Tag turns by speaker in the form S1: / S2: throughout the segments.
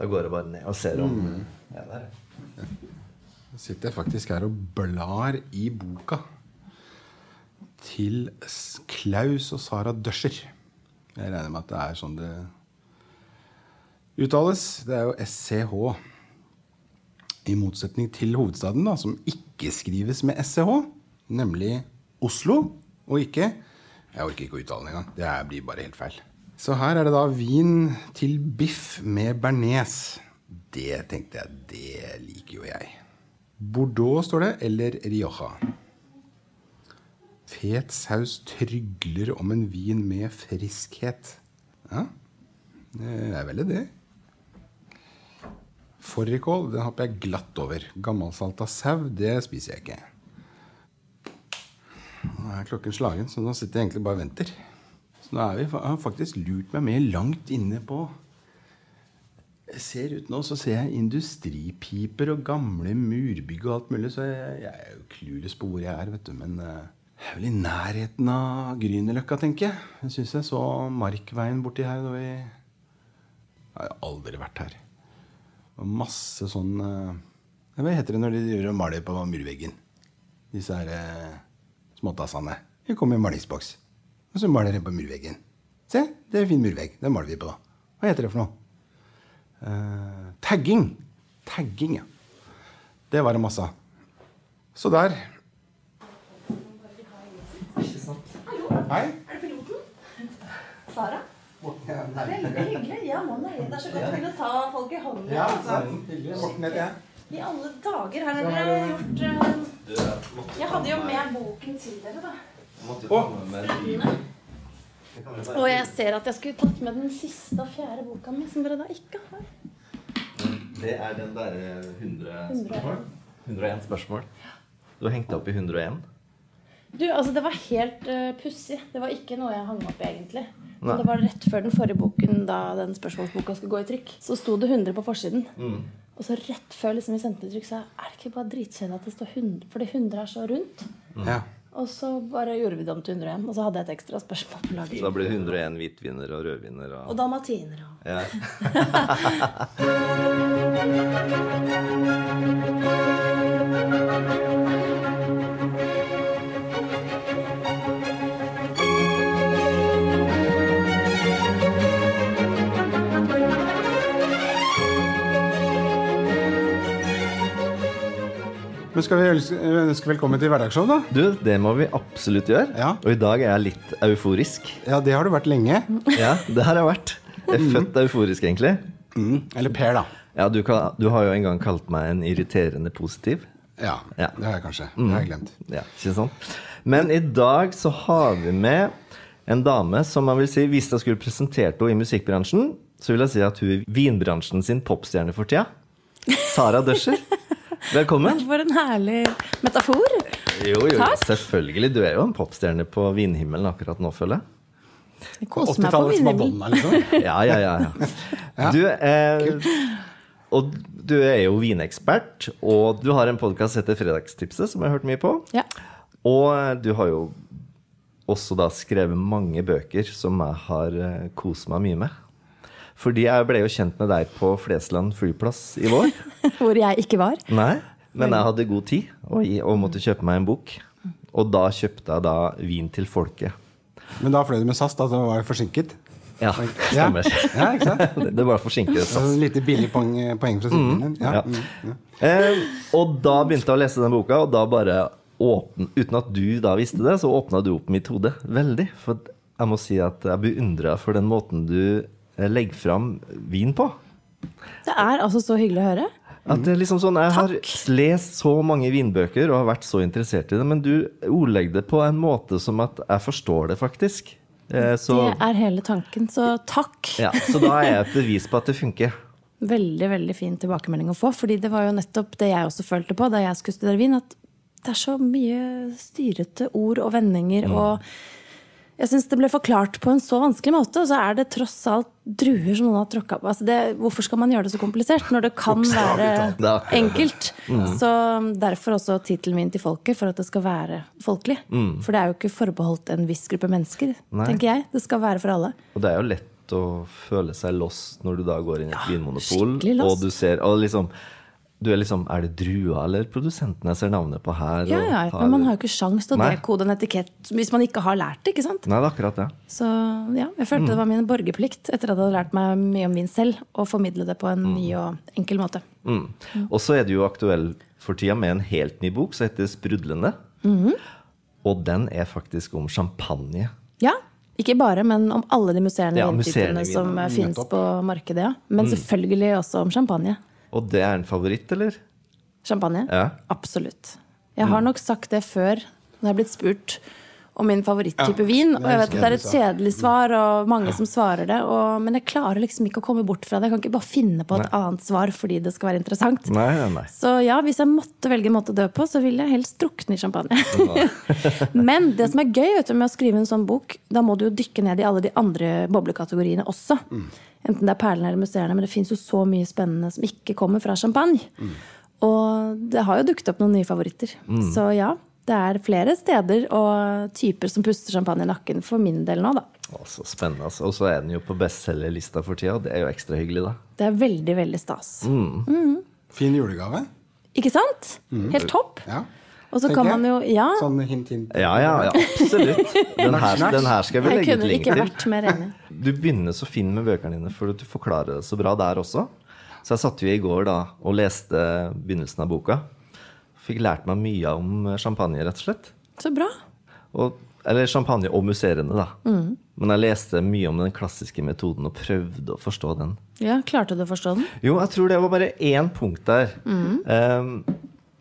S1: Da går jeg bare ned og ser om jeg er der.
S2: Nå sitter jeg faktisk her og blar i boka til Klaus og Sara Døscher. Jeg regner med at det er sånn det uttales. Det er jo SCH. I motsetning til hovedstaden, da, som ikke skrives med SCH, nemlig Oslo, og ikke Jeg orker ikke å uttale den engang. Det blir bare helt feil. Så her er det da vin til biff med bearnés. Det tenkte jeg, det liker jo jeg. Bordeaux står det, eller Rioja. Fet saus trygler om en vin med friskhet. Ja, det er vel det. Fårikål den hopper jeg glatt over. Gammelsalta sau, det spiser jeg ikke. Nå er klokken slagen, så nå sitter jeg egentlig bare og venter. Så nå er vi, faktisk lurt meg med langt inne på Jeg ser ut nå, så ser jeg industripiper og gamle murbygg og alt mulig, så jeg, er jo clueless på hvor jeg er, vet du. Men eh, jeg er vel i nærheten av Grünerløkka, tenker jeg. Jeg syns jeg så Markveien borti her da vi Jeg har aldri vært her. Og masse sånn eh, Hva heter det når de gjør og maler på murveggen? Disse her eh, småtassene. De kommer i malingsboks. Og så maler jeg på murveggen. Se, det er en fin murvegg. Den maler vi på. Hva heter det for noe? Uh, tagging. Tagging, ja. Det var det masse av. Så der. Hei.
S3: Er det piloten? Sara? Veldig hyggelig. Ja, mann nøye. Det er så godt å kunne ta folk i hånden.
S2: Ja,
S3: altså.
S2: hyggelig. Heter jeg.
S3: I alle dager, her har dere gjort eh, Jeg hadde jo med boken til dere, da. Og jeg ser at jeg skulle tatt med den siste og fjerde boka mi, som dere da ikke har.
S1: Det er den derre 100
S3: 101.
S1: 101 spørsmål. Du har hengt deg opp i 101.
S3: Du, altså Det var helt uh, pussig. Det var ikke noe jeg hang opp i, egentlig.
S1: Nei.
S3: Men det var rett før den forrige boken, da den spørsmålsboka skulle gå i trykk. Så sto det 100 på forsiden.
S1: Mm.
S3: Og så rett før liksom vi sendte i trykk, sa jeg er det ikke bare dritkjedelig at det står 100? Fordi 100 er så rundt.
S2: Ja.
S3: Og så bare gjorde vi det om til 101. Og så hadde jeg et ekstra spørsmål på
S1: Så da ble det 101 hvitviner og rødviner og
S3: Og dalmatiner og
S1: ja.
S2: Men skal vi ønske, velkommen til Hverdagsshow, da?
S1: Du, det må vi absolutt gjøre.
S2: Ja.
S1: Og i dag er jeg litt euforisk.
S2: Ja, det har du vært lenge.
S1: Ja, det har jeg vært. Jeg er født euforisk, egentlig.
S2: Mm. Eller Per, da.
S1: Ja, du, kan, du har jo en gang kalt meg en irriterende positiv.
S2: Ja,
S1: Ja.
S2: det har jeg kanskje. Det har jeg glemt.
S1: Ja, ikke sant? Men i dag så har vi med en dame som man vil si Hvis jeg skulle presentert henne i musikkbransjen, så vil jeg si at hun er vinbransjen sin popstjerne for tida. Sara Døscher. Velkommen.
S3: For en herlig metafor.
S1: Jo, jo,
S3: Takk.
S1: selvfølgelig. Du er jo en popstjerne på vinhimmelen akkurat nå, føler jeg.
S3: Jeg koser meg på
S2: 80-tallets
S3: vinhimmelen.
S2: Liksom.
S1: Ja, ja, ja. ja. Du er, og du er jo vinekspert, og du har en podkast som heter Fredagstipset, som jeg har hørt mye på.
S3: Ja.
S1: Og du har jo også da skrevet mange bøker som jeg har eh, kost meg mye med. Fordi jeg ble jo kjent med deg på Flesland flyplass i vår.
S3: Hvor jeg ikke var.
S1: Nei, men jeg hadde god tid og, og måtte kjøpe meg en bok. Og da kjøpte jeg da Vin til folket.
S2: Men da fløy du med SAS, da, så var jeg forsinket.
S1: Ja, stemmer.
S2: Ja, ikke sant?
S1: Det var forsinket.
S2: SAS. et lite billig poeng, poeng fra siden din. Ja.
S1: Ja.
S2: Mm, ja.
S1: Eh, og da begynte jeg å lese den boka, og da bare åpne, uten at du da visste det, så åpna du opp mitt hode veldig. For jeg må si at jeg beundrer deg for den måten du eh, legger fram vin på.
S3: Det er altså så hyggelig å høre.
S1: At det er liksom sånn, Jeg har lest så mange vinbøker og har vært så interessert i det, men du ordlegger det på en måte som at jeg forstår det, faktisk. Eh, så,
S3: Det er hele tanken. Så takk.
S1: ja, så da er jeg et bevis på at det funker.
S3: Veldig veldig fin tilbakemelding å få. fordi det var jo nettopp det jeg også følte på da jeg skulle studere vin. At det er så mye styrete ord og vendinger. Og jeg syns det ble forklart på en så vanskelig måte. Og så er det tross alt druer som noen har tråkka på. Altså det, hvorfor skal man gjøre det så komplisert når det kan være
S1: Det er
S3: enkelt? Så derfor også tittelen min til folket, for at det skal være folkelig. For det er jo ikke forbeholdt en viss gruppe mennesker, tenker jeg. Det skal være for alle.
S1: Og det er jo lett å føle seg lost når du da går inn i et vinmonopol,
S3: skikkelig lost.
S1: og du ser og liksom, du er liksom Er det drua eller produsenten jeg ser navnet på her?
S3: Ja, ja,
S1: tar,
S3: men man har jo ikke sjans til å dekode en etikett hvis man ikke har lært det. ikke sant?
S1: Nei, det er akkurat det.
S3: Så ja, jeg følte
S1: Mm.
S3: det var min borgerplikt etter at jeg hadde lært meg mye om vin selv, å formidle det på en ny og enkel måte.
S1: Mm. Og så er du jo aktuell for tida med en helt ny bok som heter 'Sprudlende'.
S3: Mhm.
S1: Og den er faktisk om champagne.
S3: Ja, ikke bare, men om alle de musserende
S1: Ja,
S3: vintypene som fins på markedet. ja. Men
S1: Mm.
S3: selvfølgelig også om champagne.
S1: Og det er en favoritt, eller?
S3: Champagne?
S1: Ja.
S3: Absolutt. Jeg har nok sagt det før når jeg har blitt spurt om min favoritttype vin. Og jeg vet at det er et kjedelig svar, og mange som svarer det. Og, men jeg klarer liksom ikke å komme bort fra det. Jeg kan ikke bare finne på et annet svar fordi det skal være interessant.
S1: Nei, nei, nei.
S3: Så ja, hvis jeg måtte velge en måte å dø på, så ville jeg helst drukne i champagne. Men det som er gøy vet du, med å skrive en sånn bok, da må du jo dykke ned i alle de andre boblekategoriene også. Enten det er perlene eller museene, men det fins jo så mye spennende som ikke kommer fra champagne. Og det har jo dukket opp noen nye favoritter. Så ja, det er flere steder og typer som puster champagne i nakken for min del nå, da.
S1: Så spennende. altså. Og så er den jo på bestselgerlista for tida. Det er jo ekstra hyggelig, da.
S3: Det er veldig, veldig stas.
S2: Fin julegave.
S3: Ikke sant? Helt topp.
S2: Ja.
S3: Og så kan man jo Ja.
S2: Sånn hint, hint.
S1: Ja, ja, ja absolutt. Den her, den her skal vi legge ut link til.
S3: Jeg kunne ikke vært mer enig.
S1: Du begynner så fint med bøkene dine, for at du forklarer det så bra der også. Så jeg satt jo i går da og leste begynnelsen av boka. Fikk lært meg mye om champagne, rett og slett.
S3: Så bra.
S1: Og, eller champagne og musserende, da. Men jeg leste mye om den klassiske metoden og prøvde å forstå den.
S3: Ja, Klarte du å forstå den?
S1: Jo, jeg tror det var bare én punkt der. Um,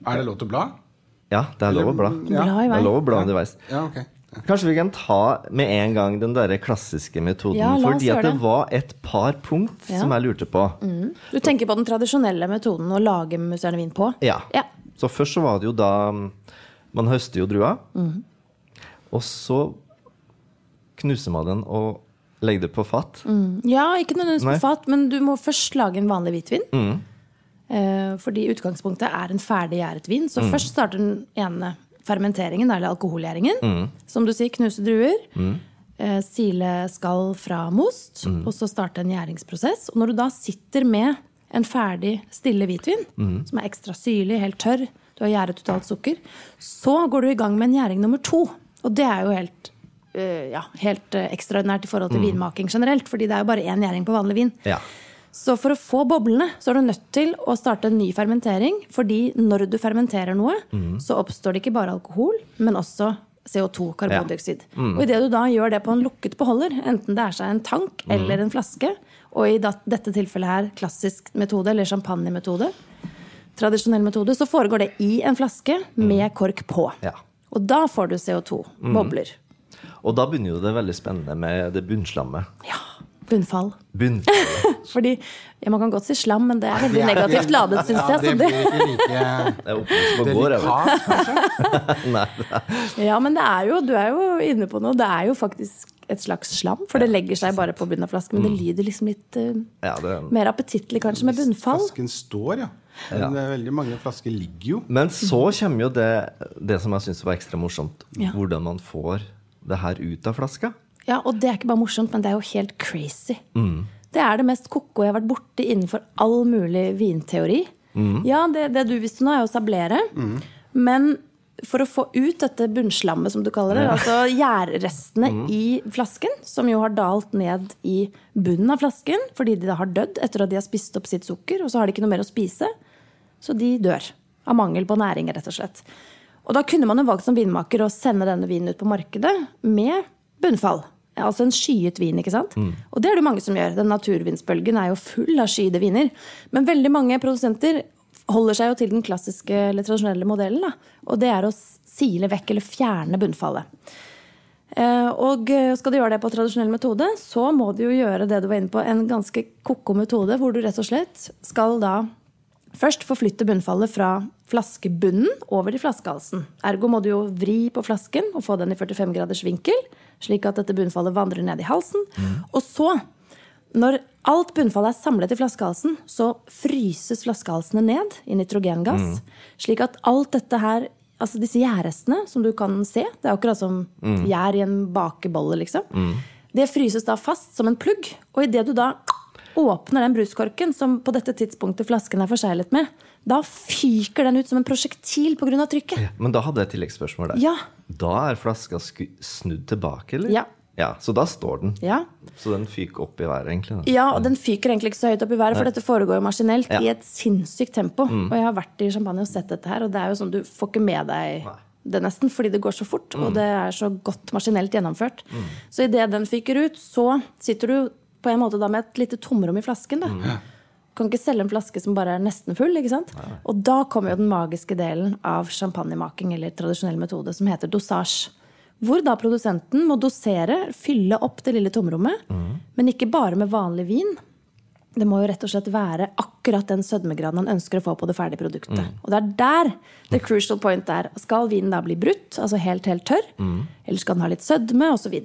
S2: Er det lov til å bla?
S1: ja, det er lov å bla.
S2: Ja.
S3: Bla
S1: Det er lov å bla underveis.
S2: Ja, ok.
S1: Kanskje vi kan ta med en gang den der klassiske metoden.
S3: Ja, la oss
S1: fordi at det
S3: det.
S1: var et par punkt
S3: Ja.
S1: som jeg lurte på.
S3: Du tenker på den tradisjonelle metoden å lage musserende vin på?
S1: Ja. Så først så var det jo da Man høster jo drua.
S3: Mhm.
S1: Og så knuser man den og legger det på fat.
S3: Ja, ikke nødvendigvis
S1: Nei.
S3: på fat, men du må først lage en vanlig hvitvin. Eh, fordi utgangspunktet er en ferdig gjæret vin. Så først starter den ene fermenteringen, eller alkoholgjæringen. Som du sier, knuse druer. Eh, sile skall fra most. Og så starte en gjæringsprosess. Og når du da sitter med en ferdig stille hvitvin, som er ekstra syrlig, helt tørr, du har gjæret ut alt sukker, så går du i gang med en gjæring nummer to. Og det er jo helt øh, ja, helt eh, ekstraordinært i forhold til vinmaking generelt. fordi det er jo bare én gjæring på vanlig vin.
S1: Ja.
S3: Så for å få boblene, så er du nødt til å starte en ny fermentering. Fordi når du fermenterer noe, så oppstår det ikke bare alkohol, men også CO2, karbondioksid. Og idet du da gjør det på en lukket beholder, enten det er seg en tank eller en flaske, og i dette tilfellet her klassisk metode, eller champagnemetode, tradisjonell metode, så foregår det i en flaske med kork på.
S1: Ja.
S3: Og da får du CO2, bobler.
S1: Og da begynner jo det veldig spennende med det bunnslammet.
S3: Ja, bunnfall.
S1: Bunnfall.
S3: Fordi ja, Man kan godt si slam, men det er veldig negativt ladet, syns jeg. Ja, det,
S2: blir ikke like delikat, kanskje?
S1: Nei,
S3: ja, men det er jo, du er jo inne på noe. Det er jo faktisk et slags slam, for det legger seg bare på bunnen av flasken. Men det lyder liksom litt uh,
S1: ja, det er
S3: mer appetittlig kanskje med bunnfall.
S2: Flasken står, ja. Men er veldig mange flasker ligger jo.
S1: Men så kommer jo det, det som jeg syns var ekstra morsomt.
S3: Ja.
S1: Hvordan man får det her ut av flaska.
S3: Ja, Og det er ikke bare morsomt, men det er jo helt crazy. Det er det mest ko-ko jeg har vært borti innenfor all mulig vinteori. Ja, det, det du visste nå, er å sablere. Men for å få ut dette bunnslammet, som du kaller det, altså gjærrestene i flasken, som jo har dalt ned i bunnen av flasken fordi de da har dødd etter at de har spist opp sitt sukker, og så har de ikke noe mer å spise, så de dør. Av mangel på næring, rett og slett. Og da kunne man jo valgt som vinmaker å sende denne vinen ut på markedet med bunnfall. Altså en skyet vin, ikke sant? Og det er det mange som gjør. Den naturvinsbølgen er jo full av skyede viner. Men veldig mange produsenter holder seg jo til den klassiske eller tradisjonelle modellen. Da. Og det er å sile vekk eller fjerne bunnfallet. Eh, Og eh, skal du gjøre det på tradisjonell metode, så må du jo gjøre det du var inne på, en ganske ko-ko metode, hvor du rett og slett skal da først forflytte bunnfallet fra flaskebunnen over til flaskehalsen. Ergo må du jo vri på flasken og få den i 45 graders vinkel, slik at dette bunnfallet vandrer ned i halsen. Og så, når alt bunnfallet er samlet i flaskehalsen, så fryses flaskehalsene ned i nitrogengass, slik at alt dette her Altså disse gjærrestene som du kan se, det er akkurat som gjær i en bakebolle, liksom. Det fryses da fast som en plugg, og idet du da åpner den bruskorken, som på dette tidspunktet flasken er forseglet med, da fyker den ut som en prosjektil pga. trykket.
S1: Men da hadde jeg et tilleggsspørsmål der.
S3: Ja.
S1: Da er flaska snudd tilbake, eller?
S3: Ja.
S1: Ja. Så da står den.
S3: Ja.
S1: Så den fyker opp i været, egentlig. Da.
S3: Ja, og den fyker egentlig ikke så høyt opp i været, for dette foregår jo maskinelt
S1: Ja.
S3: i et sinnssykt tempo. Og jeg har vært i Champagne og sett dette her, og det er jo sånn du får ikke med deg det nesten, fordi det går så fort, og det er så godt maskinelt gjennomført. Så idet den fyker ut, så sitter du på en måte da med et lite tomrom i flasken. da. Du kan ikke selge en flaske som bare er nesten full. ikke sant? Og da kommer jo den magiske delen av champagnemaking, eller tradisjonell metode, som heter dosage. Hvor da produsenten må dosere, fylle opp det lille tomrommet, men ikke bare med vanlig vin. Det må jo rett og slett være akkurat den sødmegraden han ønsker å få på det ferdige produktet. Og det er der the crucial point er. Skal vinen da bli brutt, altså helt, helt tørr? Eller skal den ha litt sødme, osv.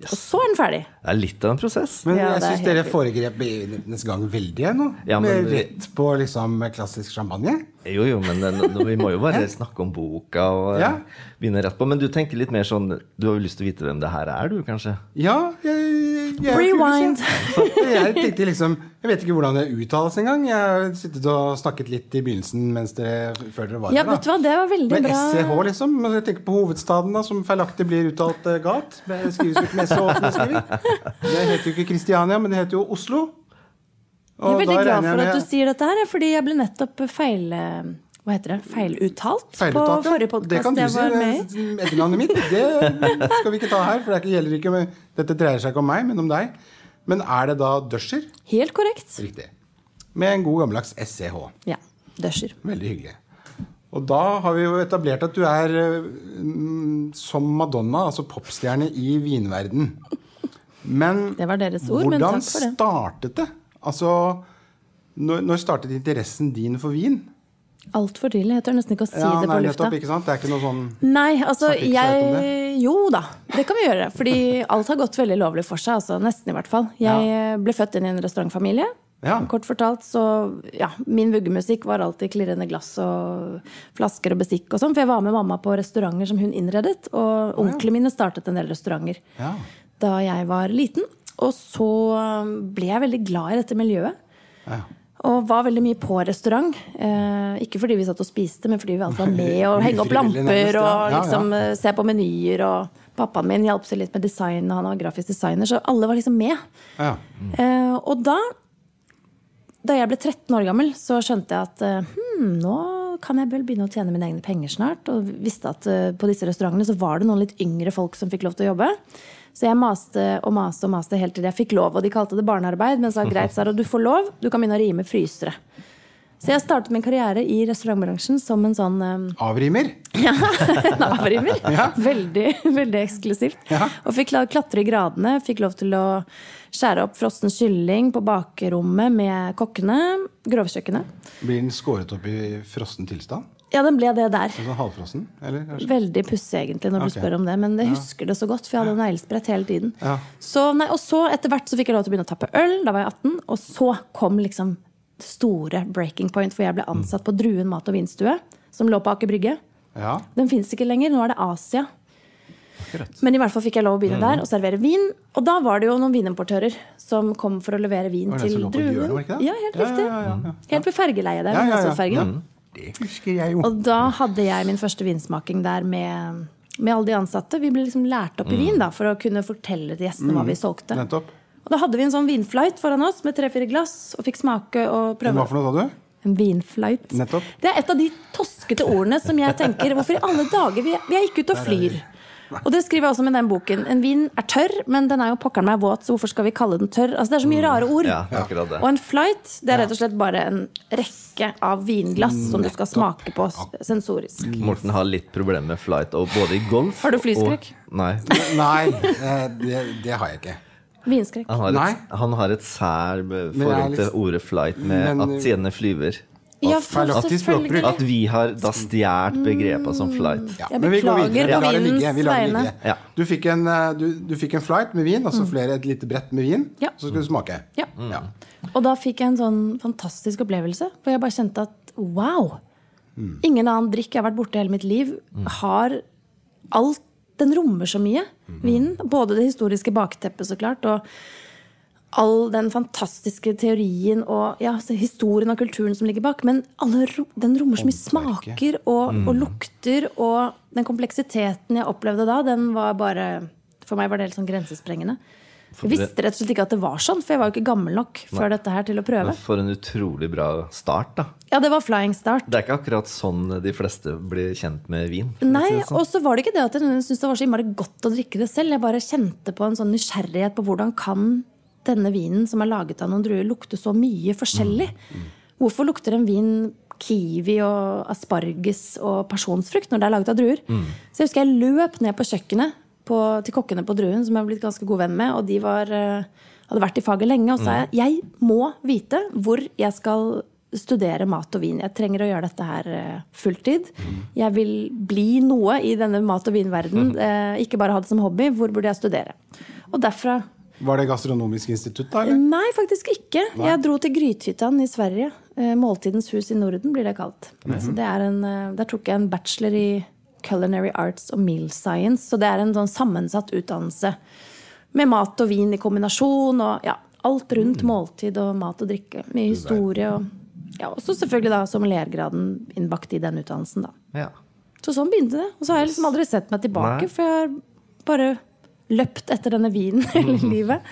S3: Ja. Og så er den ferdig.
S1: Det er litt av en prosess.
S2: Men
S3: Ja,
S2: jeg
S3: det er
S2: syns dere foregrep begivenhetenes gang veldig nå.
S1: Ja, men
S2: med rett på liksom klassisk champagne.
S1: Jo, jo, men den, vi må jo bare snakke om boka og eh,
S2: Ja.
S1: begynne rett på. Men du tenker litt mer sånn Du har jo lyst til å vite hvem det her er, du, kanskje?
S2: Ja, jeg, jeg,
S3: Rewind.
S2: Jeg tenkte liksom Jeg vet ikke hvordan det uttales engang. Jeg har sittet og snakket litt i begynnelsen mens dere, før dere var
S3: Ja,
S2: her.
S3: vet du hva, det var veldig
S2: Med
S3: bra.
S2: SCH, liksom. Men jeg tenker på hovedstaden, da, som feilaktig blir uttalt uh, galt. Det skrives jo ikke med SH, det heter jo ikke Kristiania, men det heter jo Oslo.
S3: Jeg er veldig glad for at du sier dette her, fordi jeg ble nettopp feil... Hva heter det? Feiluttalt
S2: Feiluttalt, på
S3: forrige
S2: Det
S3: podkast jeg
S2: si.
S3: var med i.
S2: det- Etternavnet mitt det skal vi ikke ta her. For det gjelder ikke med, dette dreier seg ikke om meg, men om deg. Men er det da Dusher?
S3: Helt korrekt.
S2: Riktig. Med en god gammeldags SCH.
S3: Ja. Dusher.
S2: Veldig hyggelig. Og da har vi jo etablert at du er mm, som Madonna, altså popstjerne i vinverden. Men
S3: Det var deres ord, men
S2: hvordan
S3: takk for det.
S2: startet det? Altså, når, når startet interessen din for vin?
S3: Altfor tidlig. Jeg tør nesten ikke å si
S2: Ja,
S3: det på
S2: nei,
S3: lufta.
S2: nettopp, ikke sant? Det er ikke noe sånn
S3: Nei, altså jeg Jo da, det kan vi gjøre. Fordi alt har gått veldig lovlig for seg. Altså, nesten, i hvert fall. Jeg ja. ble født inn i en restaurantfamilie.
S2: Ja.
S3: Kort fortalt, så ja, Min vuggemusikk var alltid klirrende glass og flasker og bestikk. og sånn, For jeg var med mamma på restauranter som hun innredet. Og onklene mine startet en del restauranter
S2: Ja.
S3: da jeg var liten. Og så ble jeg veldig glad i dette miljøet.
S2: Ja.
S3: Og var veldig mye på restaurant. Eh, ikke fordi vi satt og spiste, men fordi vi alltid var med og henge opp lamper
S2: og
S3: og
S2: Ja, ja.
S3: liksom eh, se på menyer. Og pappaen min hjalp seg litt med design, han var grafisk designer, så alle var liksom med.
S2: Ja.
S3: Eh, og da, da jeg ble 13 år gammel, så skjønte jeg at hmm, nå kan jeg vel begynne å tjene mine egne penger snart. Og visste at eh, på disse restaurantene så var det noen litt yngre folk som fikk lov til å jobbe. Så jeg maste og maste og maste helt til jeg fikk lov. Og de kalte det barnearbeid, men sa greit, Sara, du får lov. Du kan begynne å rime frysere. Så jeg startet min karriere i restaurantbransjen som en sånn um...
S2: Avrimer?
S3: Navrimer.
S2: Ja.
S3: Veldig, veldig eksklusivt.
S2: Ja.
S3: Og fikk klatre i gradene. Fikk lov til å skjære opp frossen kylling på bakrommet med kokkene. Grovkjøkkenet.
S2: Blir den skåret opp i frossen tilstand?
S3: Ja, den ble det der.
S2: Altså halvfrossen? Eller?
S3: Veldig pussig, egentlig, når
S2: okay.
S3: du spør om det. Men jeg husker det så godt, for jeg hadde neglesprett hele tiden.
S2: Ja.
S3: Så, nei, og så etter hvert så fikk jeg lov til å begynne å tappe øl. Da var jeg 18. Og så kom liksom store breaking point, for jeg ble ansatt på Druen mat- og vinstue, som lå på Aker Brygge.
S2: Ja.
S3: Den fins ikke lenger. Nå er det Asia. Men i hvert fall fikk jeg lov å begynne der og servere vin. Og da var det jo noen vinimportører som kom for å levere vin til druen. Ja, helt riktig.
S2: ja, ja, ja.
S3: Helt ved fergeleiet der.
S2: Ja, ja, ja. Det husker jeg jo.
S3: Og da hadde jeg min første vinsmaking der med, med alle de ansatte. Vi ble liksom lært opp i vin da, for å kunne fortelle til gjestene hva vi solgte.
S2: Nettopp.
S3: Og da hadde vi en sånn vinflight foran oss med tre-fire glass og fikk smake og prøve.
S2: Hva for noe, sa du?
S3: En vinflight.
S2: Nettopp.
S3: Det er et av de toskete ordene som jeg tenker Hvorfor i alle dager? Vi vi er ikke ute og flyr. Og det skriver jeg også med den boken. En vin er tørr, men den er jo pokkeren meg våt, så hvorfor skal vi kalle den tørr? Altså Det er så mye rare ord.
S1: Ja, akkurat.
S3: Og en flight det er rett og slett bare en rekke av vinglass som du skal smake på sensorisk.
S1: Morten har litt problemer med flight, og både i golf
S3: Har du flyskrekk?
S1: og- Nei.
S2: Nei, eh, det, det har jeg ikke.
S3: Vinskrekk.
S1: Han har et, han har et sær
S2: er
S1: forhold til ordet flight, med
S2: Men-
S1: at tjene flyver.
S3: Ja, for
S2: at, språkbruk.
S3: selvfølgelig.
S1: At vi har da stjålet begrepet som flight.
S2: Ja,
S3: Jeg
S2: men vi går
S3: beklager
S2: videre. Vi
S3: på
S2: lar det ligge.
S3: vinens
S2: Vi lar det
S3: vegne.
S2: ligge.
S1: Ja.
S2: Du, fikk en, eh, du, du fikk en flight med vin, altså flere, et lite brett med vin.
S3: Ja.
S2: Så skulle du smake.
S3: Ja.
S2: Ja.
S3: Og da fikk jeg en sånn fantastisk opplevelse. for jeg bare kjente at wow! Ingen annen drikk jeg har vært borti hele mitt liv, har alt den rommer så mye, vinen. Både det historiske bakteppet, så klart, og all den fantastiske teorien og ja, altså historien og kulturen som ligger bak. Men ro- den rommer så mye smaker og, og lukter. Og den kompleksiteten jeg opplevde da, den var bare For meg var det helt sånn grensesprengende. Jeg visste rett og slett ikke at det var sånn, for jeg var jo ikke gammel nok før dette her til å prøve.
S1: Men for en utrolig bra start, da.
S3: Ja, det var flying start.
S1: Det er ikke akkurat sånn de fleste blir kjent med vin.
S3: Nei,
S1: sånn.
S3: og så var det ikke det at jeg syntes det var så innmari godt å drikke det selv. Jeg bare kjente på en sånn nysgjerrighet på hvordan kan denne vinen som er laget av noen druer, lukte så mye forskjellig. Hvorfor lukter en vin kiwi og asparges og pasjonsfrukt når det er laget av druer? Så jeg husker jeg løp ned på kjøkkenet på, til kokkene på Druen, som jeg har blitt ganske god venn med, og de var, eh, hadde vært i faget lenge, og sa jeg jeg må vite hvor jeg skal studere mat og vin. Jeg trenger å gjøre dette her eh, fulltid. Jeg vil bli noe i denne mat- og vinverden. eh, Ikke bare ha det som hobby. Hvor burde jeg studere? Og derfra
S2: Var det Gastronomisk institutt, da? eller?
S3: Nei, faktisk ikke. Jeg dro til Grythyttan i Sverige. Eh, Måltidens hus i Norden blir det kalt. Så det er en, eh, der tok jeg en bachelor i culinary arts og meal science. Så det er en sånn sammensatt utdannelse med mat og vin i kombinasjon. Og ja, alt rundt måltid og mat og drikke. Mye historie og ja, også selvfølgelig da sommeliergraden innbakt i den utdannelsen, da.
S1: Ja.
S3: Så sånn begynte det. Og så har jeg liksom aldri sett meg tilbake,
S1: Nei.
S3: for jeg har bare løpt etter denne vinen hele livet.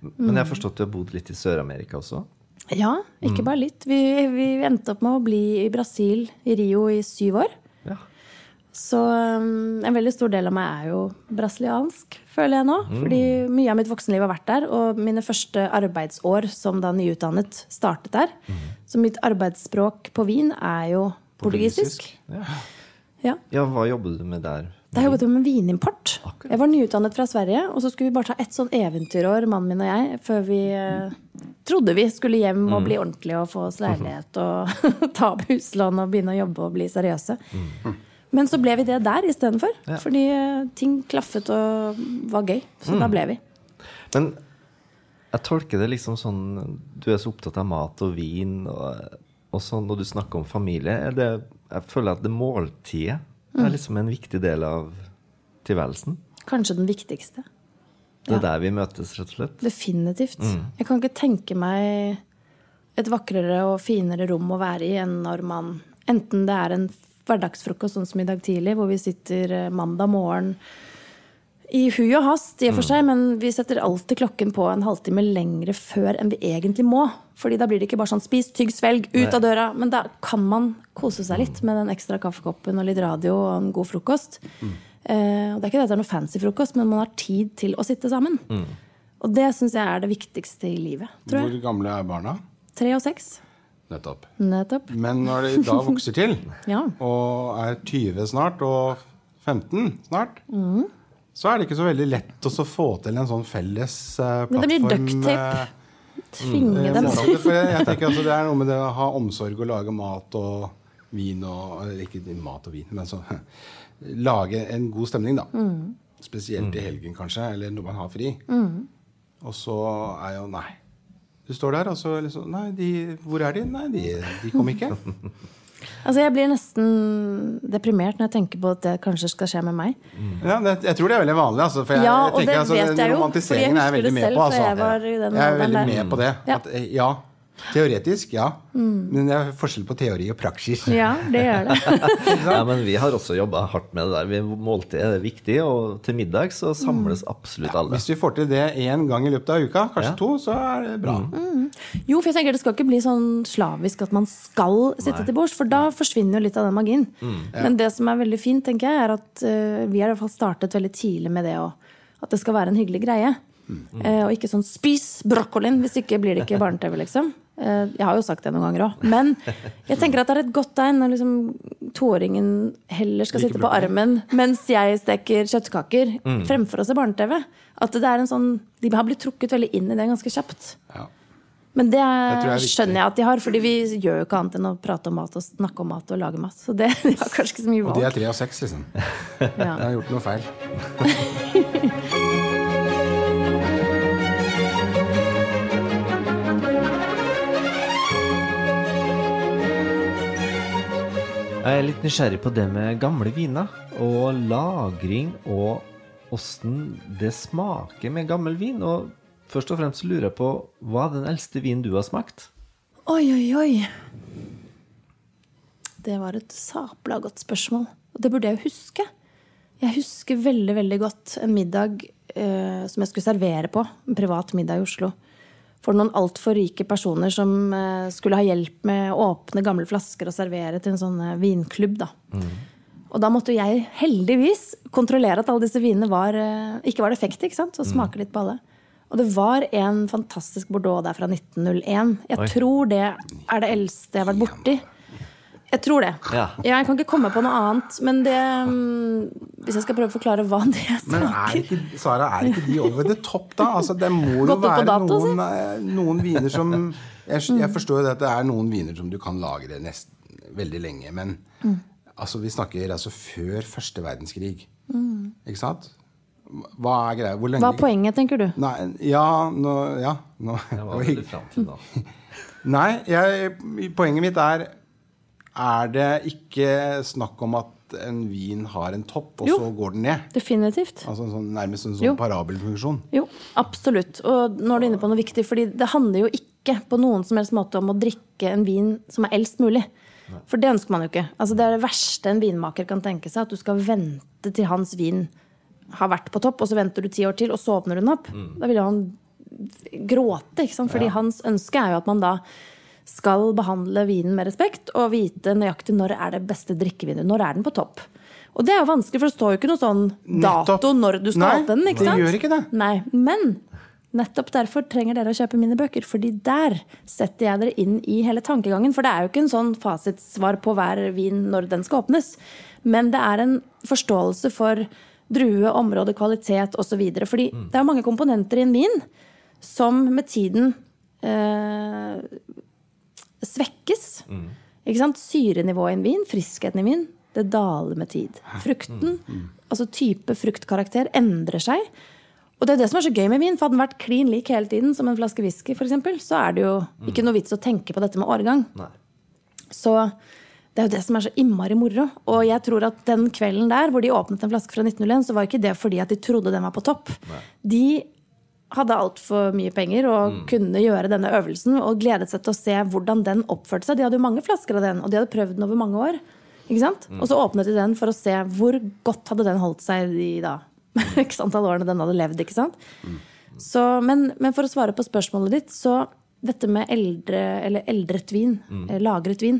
S1: Men jeg har forstått du har bodd litt i Sør-Amerika også?
S3: Ja, ikke bare litt. Vi, vi endte opp med å bli i Brasil, i Rio, i syv år.
S1: Ja.
S3: Så um, en veldig stor del av meg er jo brasiliansk, føler jeg nå. Fordi mye av mitt voksenliv har vært der. Og mine første arbeidsår som da nyutdannet startet der. Så mitt arbeidsspråk på Wien er jo portugisisk. Ja.
S1: ja, hva jobber du med der?
S3: Da jobbet jeg med vinimport.
S1: Akkurat.
S3: Jeg var nyutdannet fra Sverige, og så skulle vi bare ta ett sånn eventyrår, mannen min og jeg, før vi eh, trodde vi skulle hjem og bli ordentlige og få oss leilighet og ta opp huslån og begynne å jobbe og bli seriøse. Men så ble vi det der istedenfor.
S1: Ja.
S3: Fordi eh, ting klaffet og var gøy. Så da ble vi.
S1: Men jeg tolker det liksom sånn Du er så opptatt av mat og vin, og, og sånn, når du snakker om familie. Er det, jeg føler at det måltidet er liksom en viktig del av tilværelsen.
S3: Kanskje den viktigste.
S1: Det er
S3: Ja.
S1: der vi møtes, rett og slett.
S3: Definitivt. Jeg kan ikke tenke meg et vakrere og finere rom å være i enn når man Enten det er en hverdagsfrokost sånn som i dag tidlig, hvor vi sitter eh, mandag morgen i hui og hast, i og for seg, men vi setter alltid klokken på en halvtime lengre før enn vi egentlig må. Fordi da blir det ikke bare sånn spis, tygg, svelg, ut
S1: Nei.
S3: av døra. Men da kan man kose seg litt med den ekstra kaffekoppen og litt radio og en god frokost. Eh, og det er ikke det at det er noe fancy frokost, men man har tid til å sitte sammen. Og det syns jeg er det viktigste i livet. tror jeg.
S2: Hvor gamle er barna?
S3: Tre og seks.
S2: Nettopp.
S3: Nettopp.
S2: Men når de da vokser til,
S3: Ja.
S2: og er 20 snart, og 15 snart, så er det ikke så veldig lett å få til en sånn felles plattform.
S3: Men det blir ducktape.
S2: eh,
S3: Tvinge
S2: eh,
S3: dem.
S2: For jeg, jeg tenker altså, Det er noe med det å ha omsorg og lage mat og vin og Ikke mat og vin, men så Lage en god stemning, da.
S3: Mm.
S2: Spesielt i helgen, kanskje, eller når man har fri. Og så er jo Nei. Du står der, og så liksom Nei, de, hvor er de? Nei, de, de kom ikke.
S3: Altså, jeg blir nesten deprimert når jeg tenker på at det kanskje skal skje med meg.
S2: Ja, det, jeg tror det er veldig vanlig. Altså, for jeg,
S3: Ja,
S2: jeg
S3: og
S2: tenker,
S3: det
S2: altså,
S3: vet jeg jo,
S2: Romantiseringen
S3: jeg
S2: er jeg veldig
S3: husker
S2: med
S3: det
S2: på.
S3: selv,
S2: Altså.
S3: jeg var i den
S2: jeg er veldig med på det.
S3: Ja.
S2: At, eh, ja, teoretisk, ja. Men det er forskjell på teori og praksis.
S3: Ja, det gjør det.
S1: Ja, men vi har også jobba hardt med det der. Vi- Måltid er viktig, og til middag så samles absolutt alle.
S2: Hvis vi får til det én gang i løpet av uka, kanskje
S1: Ja.
S2: to, så er det bra.
S3: Jo, for jeg tenker det skal ikke bli sånn slavisk at man skal sitte til bords, for da forsvinner jo litt av den magien. Men det som er veldig fint, tenker jeg, er at eh, vi har i hvert fall startet veldig tidlig med det òg. At det skal være en hyggelig greie. Eh, og ikke sånn 'spis brokkolien', hvis ikke blir det ikke barne-TV, liksom. Eh, jeg har jo sagt det noen ganger òg. Men jeg tenker at det er et godt tegn når liksom toåringen heller skal sitte på armen mens jeg steker kjøttkaker, fremfor å se barne-TV. At det er en sånn De har blitt trukket veldig inn i det ganske kjapt.
S2: Ja.
S3: Men det
S2: jeg er
S3: skjønner jeg at de har, fordi vi gjør jo ikke annet enn å prate om mat og snakke om mat og lage mat. Så det de har kanskje ikke så mye valg.
S2: Og de er tre av seks, liksom.
S3: Ja.
S2: Jeg har gjort noe feil.
S1: Jeg er litt nysgjerrig på det med gamle viner. og lagring og åssen det smaker med gammel vin. Og først og fremst lurer jeg på hva er den eldste vinen du har smakt?
S3: Oi, oi, oi. Det var et sabla godt spørsmål. Og det burde jeg jo huske. Jeg husker veldig, veldig godt en middag eh, som jeg skulle servere på. En privat middag i Oslo. For noen altfor rike personer som eh, skulle ha hjelp med å åpne gamle flasker og servere til en sånn eh, vinklubb. da. Og da måtte jeg heldigvis kontrollere at alle disse vinene var, eh, ikke var defekte. ikke sant? Og smake litt på alle. Og det var en fantastisk Bordeaux der fra 1901. Jeg
S1: Oi.
S3: tror det er det eldste jeg har vært borti. Jeg tror det.
S1: Ja.
S3: Jeg kan ikke komme på noe annet. Men det mm, Hvis jeg skal prøve å forklare hva det er
S2: Men er ikke, Sara, er ikke de over the top, da? Altså, det må jo være
S3: dato,
S2: noen, eh, noen viner som jeg, jeg forstår jo det at det er noen viner som du kan lagre nesten veldig lenge. Men altså, vi snakker altså før første verdenskrig. Ikke sant? Hva er greia? Hvor lenge
S3: Hva er poenget, tenker du?
S2: Nei, ja, nå, ja, nå.
S1: Hva vil du fram til da?
S2: Nei, jeg, poenget mitt er Er det ikke snakk om at en vin har en topp, og
S3: Jo.
S2: så går den ned?
S3: Definitivt.
S2: Altså en sånn, nærmest en
S3: Jo.
S2: sånn parabelfunksjon?
S3: Jo, absolutt. Og nå er du inne på noe viktig, fordi det handler jo ikke på noen som helst måte om å drikke en vin som er eldst mulig. For det ønsker man jo ikke. Altså, det er det verste en vinmaker kan tenke seg, at du skal vente til hans vin har vært på topp, og så venter du ti år til, og så åpner du den opp. Da vil han gråte, ikke sant? Fordi hans ønske er jo at man da skal behandle vinen med respekt og vite nøyaktig når er det beste drikkevinet. Når er den på topp? Og det er jo vanskelig, for det står jo ikke noe sånn dato når du skal
S2: Nei,
S3: den. ikke
S2: det
S3: sant?
S2: gjør ikke det.
S3: Nei, men nettopp derfor trenger dere å kjøpe mine bøker. fordi der setter jeg dere inn i hele tankegangen. For det er jo ikke en sånn fasitsvar på hver vin når den skal åpnes. Men det er en forståelse for drue, område, kvalitet osv. Fordi det er mange komponenter i en vin som med tiden eh, svekkes. Ikke sant? Syrenivået i en vin, friskheten i vin, det daler med tid. Frukten, altså type fruktkarakter, endrer seg. Og det er det som er så gøy med vin. For hadde den vært klin lik hele tiden, som en flaske whisky, for eksempel, så er det jo ikke noe vits å tenke på dette med årgang.
S1: Nei.
S3: Så det er jo det som er så innmari moro. Og jeg tror at den kvelden der hvor de åpnet en flaske fra 1901, så var ikke det fordi at de trodde den var på topp. De hadde altfor mye penger og kunne gjøre denne øvelsen og gledet seg til å se hvordan den oppførte seg. De hadde jo mange flasker av den, og de hadde prøvd den over mange år. Ikke sant? Og så åpnet de den for å se hvor godt hadde den holdt seg i da x antall årene den hadde levd. ikke sant? Så, men, men for å svare på spørsmålet ditt, så dette med eldre, eller eldret vin, eh, lagret vin,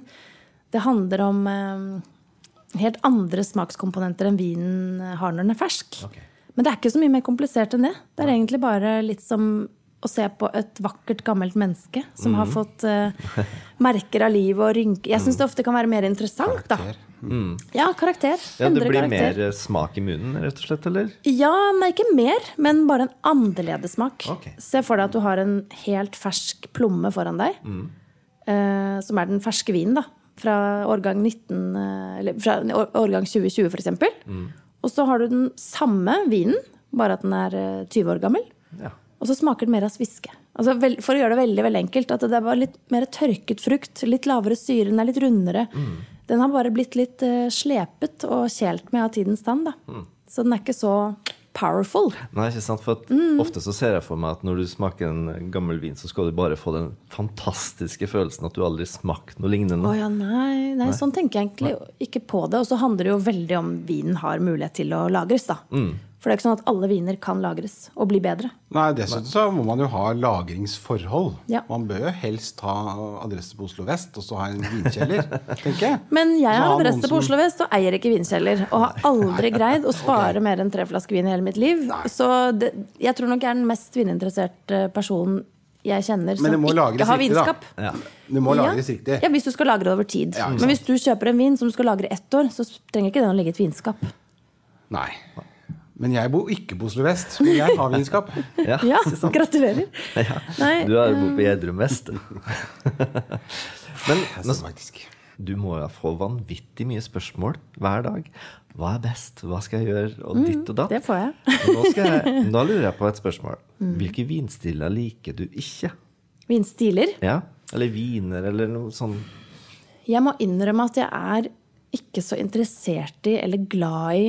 S3: det handler om eh, helt andre smakskomponenter enn vinen har når den er fersk.
S1: Ok.
S3: Men det er ikke så mye mer komplisert enn det. Det er egentlig bare litt som å se på et vakkert, gammelt menneske som har fått uh, merker av livet og rynker. Jeg syns det ofte kan være mer interessant, da.
S2: Karakter.
S3: Ja, karakter.
S1: Ja, det blir
S3: karakter.
S1: mer eh, smak i munnen, rett og slett, eller?
S3: Ja, nei, ikke mer, men bare en annerledes smak.
S1: Ok.
S3: Se for deg at du har en helt fersk plomme foran deg. Eh, som er den ferske vinen, da. Fra årgang 19 eh, Eller fra årgang 2020, for eksempel. Og så har du den samme vinen, bare at den er eh, 20 år gammel.
S1: Ja.
S3: Og så smaker den mer av sviske. Altså, for å gjøre det veldig veldig enkelt, at det er bare litt mer tørket frukt. Litt lavere syre, den er litt rundere. Den har bare blitt litt uh, slepet og kjelt med av tidens tann. Da. Så den er ikke så powerful.
S1: Nei, ikke sant? For at
S3: Mm.
S1: Ofte så ser jeg for meg at når du smaker en gammel vin, så skal du bare få den fantastiske følelsen at du aldri smakt noe lignende.
S3: Oh, ja, nei, nei, sånn tenker jeg egentlig ikke på det. Og så handler det jo veldig om vinen har mulighet til å lagres, da. For det er ikke sånn at alle viner kan lagres og bli bedre.
S2: Nei, dessuten så må man jo ha lagringsforhold.
S3: Ja.
S2: Man bør jo helst ha adresse på Oslo vest, og så ha en vinkjeller, tenker jeg.
S3: Men jeg har adresse på Oslo vest og eier ikke vinkjeller. Og har aldri greid å spare mer enn tre flasker vin i hele mitt liv. Så det, jeg tror nok jeg er den mest vininteresserte personen jeg kjenner som ikke har
S2: riktig,
S3: vinskap.
S1: Ja.
S2: Det må
S3: Ja.
S2: lagres riktig.
S3: Ja, Hvis du skal lagre det over tid.
S2: Ja,
S3: Men hvis du kjøper en vin som du skal lagre ett år, så trenger ikke den å ligge i et vinskap.
S2: Nei. Men jeg bor ikke på Oslo vest, men jeg har vinskap.
S1: Ja,
S3: Ja, gratulerer. Nei,
S1: Du er jo på Gjerdrum vest. Men
S2: faktisk.
S1: du må jo få vanvittig mye spørsmål hver dag. Hva er best? Hva skal jeg gjøre? Og ditt og datt.
S3: det får jeg.
S1: Nå skal jeg, nå, lurer jeg på et spørsmål. Hvilke vinstiler liker du ikke?
S3: Vinstiler.
S1: Ja? Eller viner, eller noe sånn
S3: Jeg må innrømme at jeg er ikke så interessert i eller glad i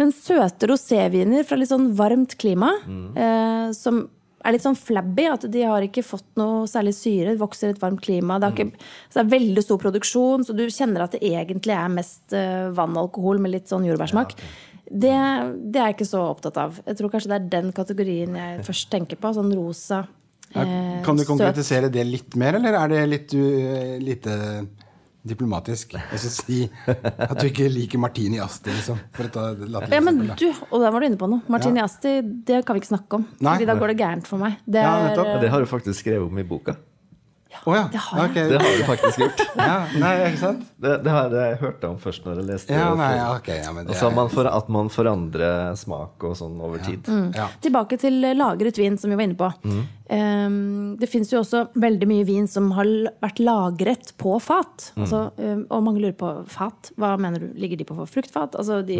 S3: Men søte roséviner fra litt sånn varmt klima, eh, som er litt sånn flabby. At de har ikke fått noe særlig syre. det vokser i et varmt klima. Det, har ikke, så det er veldig stor produksjon, så du kjenner at det egentlig er mest eh, vann og alkohol med litt sånn jordbærsmak. Det, det er jeg ikke så opptatt av. Jeg tror kanskje det er den kategorien jeg først tenker på. Sånn rosa.
S2: Ja,
S3: eh,
S2: Kan du konkretisere det litt mer, eller er det litt uh, lite diplomatisk? Og så si at du ikke liker Martini Asti, liksom. For å ta latterlig
S3: Ja, men du, og der var du inne på noe. Martini
S2: Ja.
S3: Asti, det kan vi ikke snakke om.
S2: Nei.
S3: Fordi da går det gærent for meg. Det er,
S1: ja, det har du faktisk skrevet om i boka.
S2: Å ja.
S3: det har jeg.
S2: ok.
S1: Det har du faktisk gjort.
S2: Ja, nei, ikke sant?
S1: Det, det har jeg hørt om først når jeg leste
S2: Ja,
S1: det.
S2: nei, ja, okay, Ja, men det
S1: Altså
S2: er,
S1: man for, at man forandrer smak og sånn over tid.
S2: ja.
S3: Tilbake til lagret vin, som vi var inne på. Um, det fins jo også veldig mye vin som har vært lagret på fat. Altså, um, og mange lurer på fat. Hva mener du? Ligger de på fruktfat? Altså, de,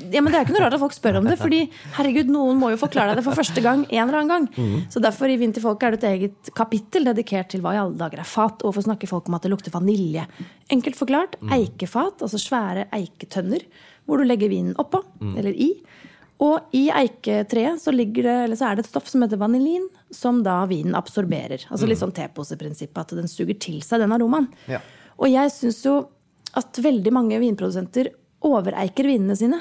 S3: ja, men Det er ikke noe rart at folk spør om det, fordi herregud, noen må jo forklare deg det for første gang en eller annen gang. Så derfor i Vin til folket er det et eget kapittel dedikert til hva i alle dager er fat. Og hvorfor snakker folk om at det lukter vanilje? Enkelt forklart eikefat, altså svære eiketønner, hvor du legger vinen oppå, eller i. Og i eiketreet så, ligger det, eller så er det et stoff som heter vanilin, som da vinen absorberer. Altså litt sånn teposeprinsippet, at den suger til seg den aromaen.
S1: Ja.
S3: Og jeg syns jo at veldig mange vinprodusenter overeiker vinene sine.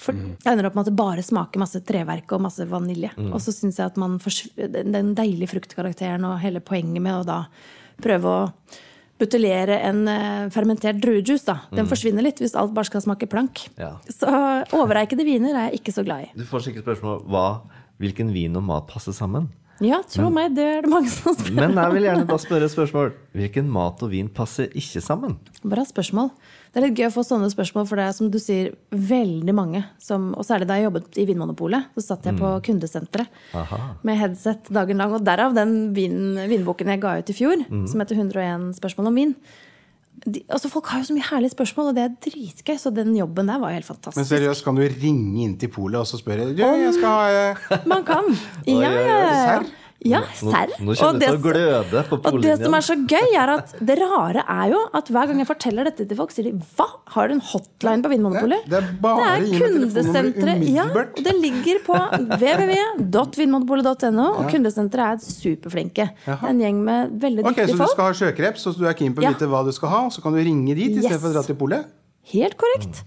S3: For det ender opp med at det bare smaker masse treverk og masse vanilje. Og så syns jeg at man den, deilige fruktkarakteren og hele poenget med å da prøve å buteljere en eh, fermentert druejuice, da. Den forsvinner litt hvis alt bare skal smake plank.
S1: Ja.
S3: Så overeikede viner er jeg ikke så glad i.
S1: Du får sikkert spørsmål hva, hvilken vin og mat passer sammen.
S3: Ja, tro meg, det er det mange som spør.
S1: Men jeg vil gjerne da spørre spørsmål. Hvilken mat og vin passer ikke sammen?
S3: Bra spørsmål. Det er litt gøy å få sånne spørsmål, for det er som du sier, veldig mange som Og særlig da jeg jobbet i Vinmonopolet, så satt jeg på kundesenteret
S1: Aha.
S3: med headset dagen lang. Og derav den vin, vinboken jeg ga ut i fjor, som heter 101 spørsmål om vin. De, altså Folk har jo så mye herlige spørsmål, og det er dritgøy. Så den jobben der var jo helt
S2: Men seriøst, kan du ringe inn til polet og så spørre Du, jeg skal ha eh,
S3: Man kan. Ja, ja, ja. Ja, serr.
S1: nå
S3: Og det
S1: å
S3: som-
S1: gløde på
S3: Og det som er så gøy, er at det rare er jo at hver gang jeg forteller dette til folk, sier de hva? Har du en hotline på Vinmonopolet?
S2: Det- det er
S3: kundesenteret. Ja, og det ligger på www.vinmonopolet.no, og kundesenteret er superflinke. Det er en gjeng med veldig dyktige
S2: Ok,
S3: dyktige
S2: Så du skal ha sjøkreps, og du er keen på å
S3: Ja.
S2: vite hva du skal ha, og så kan du ringe dit
S3: Yes.
S2: istedenfor å dra til polet?
S3: Helt korrekt.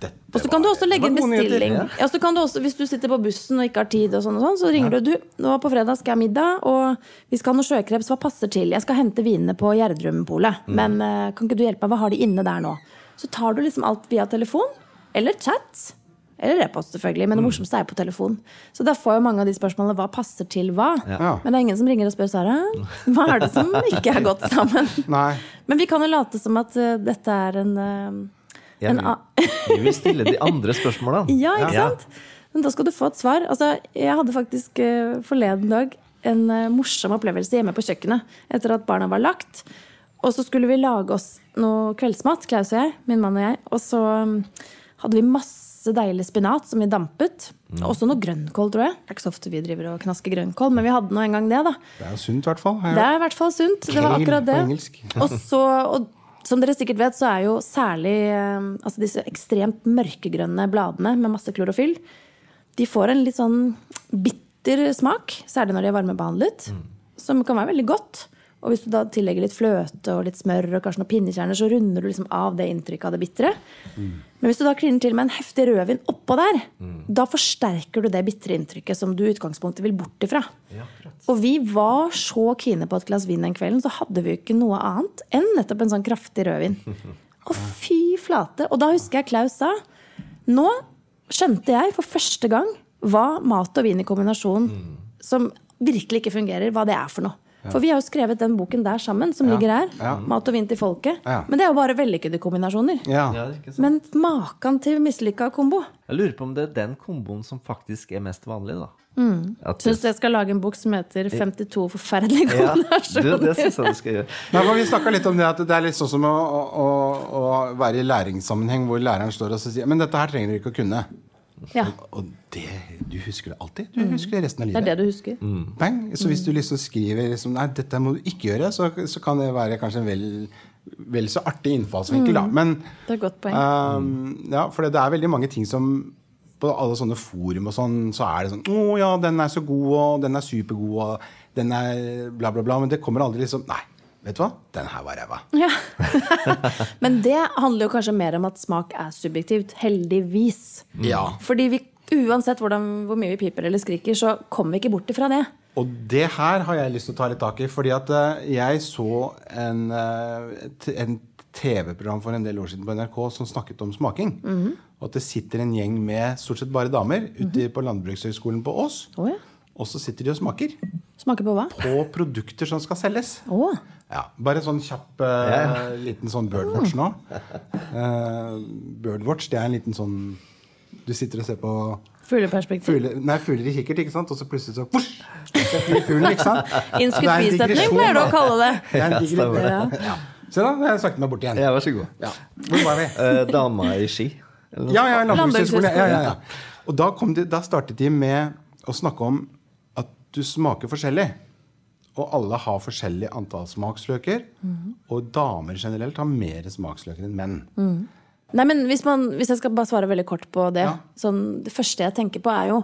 S2: Dette
S3: Og så kan du også legge en
S2: det nyheter.
S3: bestilling. Ja, så kan du også, hvis du sitter på bussen og ikke har tid, og sånn og sånn, så ringer du. Du, nå på fredag skal jeg ha middag, og vi skal ha noe sjøkreps. Hva passer til? Jeg skal hente vinene på Gjerdrumpolet, men eh, kan ikke du hjelpe meg? Hva har de inne der nå? Så tar du liksom alt via telefon, eller chat. Eller e-post, selvfølgelig. Men det morsomste er på telefon. Så da får jo mange av de spørsmålene hva passer til hva.
S2: Ja.
S3: Men det er ingen som ringer og spør Sara. Hva er det som ikke er godt sammen?
S2: Nei.
S3: Men vi kan jo late som at eh, dette er en, eh,
S1: vil, vil stille de andre spørsmålene.
S3: Ja, ikke
S1: Ja.
S3: sant? Men da skal du få et svar. Altså, jeg hadde faktisk eh, forleden dag en eh, morsom opplevelse hjemme på kjøkkenet etter at barna var lagt. Og så skulle vi lage oss noe kveldsmat, Klaus og jeg, min mann og jeg. Og så mm, hadde vi masse deilig spinat som vi dampet. Også noe grønnkål, tror jeg. Det er ikke så ofte vi driver og knasker grønnkål, men vi hadde nå en gang det, da.
S2: Det er sunt, i hvert fall.
S3: Det er i hvert fall sunt. Det var akkurat det. Og så, og som dere sikkert vet, så er jo særlig eh, altså disse ekstremt mørkegrønne bladene med masse klorofyll, de får en litt sånn bitter smak, særlig når de er varmebehandlet, som kan være veldig godt. Og hvis du da tillegger litt fløte og litt smør og kanskje noen pinnekjerner, så runder du liksom av det inntrykket av det bitre. Men hvis du da kliner til med en heftig rødvin oppå der, da forsterker du det bitre inntrykket som du i utgangspunktet vil bort ifra. Og vi var så kine på et glass vin den kvelden, så hadde vi jo ikke noe annet enn nettopp en sånn kraftig rødvin. Og fy flate! Og da husker jeg Klaus sa Nå skjønte jeg for første gang hva mat og vin i kombinasjon som virkelig ikke fungerer, hva det er for noe. For vi har jo skrevet den boken der sammen, som ligger her.
S2: Ja.
S3: Mat og vin til folket.
S2: Ja.
S3: Men det er jo bare vellykkede kombinasjoner.
S1: Er.
S3: Men maken til mislykka kombo.
S1: Jeg lurer på om det er den komboen som faktisk er mest vanlig, da. Mm.
S3: Syns jeg skal lage en bok som heter 52 forferdelige
S1: kombinasjoner? ja,
S3: det,
S1: det synes jeg du skal gjøre.
S2: Nei, Vi snakka litt om det at det er litt sånn som å, å, å være i læringssammenheng hvor læreren står og sier Men dette her trenger du ikke å kunne.
S3: Ja,
S2: Og det, du husker det alltid. Du husker det resten av livet.
S3: det er det du husker.
S2: Bang. Så hvis du liksom skriver liksom, Nei, dette må du ikke gjøre, så, så kan det være kanskje en vel vel så artig innfallsvinkel, da. Men
S3: Det er et godt poeng.
S2: um, ja, for det er veldig mange ting som på alle sånne forum og sånn, så er det sånn Å ja, den er så god, og den er supergod, og den er bla, bla, bla. Men det kommer aldri liksom Nei, vet du hva? Den her var ræva.
S3: Ja. Men det handler jo kanskje mer om at smak er subjektivt. Heldigvis.
S2: Ja.
S3: Fordi vi, uansett hvordan, hvor mye vi piper eller skriker, så kommer vi ikke bort ifra det.
S2: Og det her har jeg lyst til å ta litt tak i. Fordi at eh, jeg så en, eh, en TV-program for en del år siden på NRK som snakket om smaking. Og at det sitter en gjeng med stort sett bare damer ute på Landbrukshøgskolen på Ås.
S3: Oh, ja.
S2: Og så sitter de og smaker
S3: Smaker på hva?
S2: på produkter som skal selges.
S3: Å.
S2: Ja, Bare sånn kjapp eh, liten sånn birdwatch nå. Eh, birdwatch, det er en liten sånn Du sitter og ser på
S3: Fugleperspektiv.
S2: Fugle, nei, fugler i kikkert, ikke sant? og så plutselig så vush, så fuglen, ikke sant?
S3: Innskutt bisetning pleier du å kalle det.
S2: Det er en
S1: Ja.
S2: Ja. Se da, jeg snakket meg bort igjen.
S1: Ja, vær så god.
S2: Ja. Hvor var vi?
S1: Eh, dama i ski. eller
S2: Ja, ja, landbrukshøgskole. Ja, ja, ja. Og da, kom de, da startet de med å snakke om at du smaker forskjellig. Og alle har forskjellig antall smaksløker. Og damer generelt har mer smaksløker enn menn.
S3: Nei, men hvis, man, hvis jeg skal bare svare veldig kort på det.
S2: Ja.
S3: Sånn, det første jeg tenker på, er jo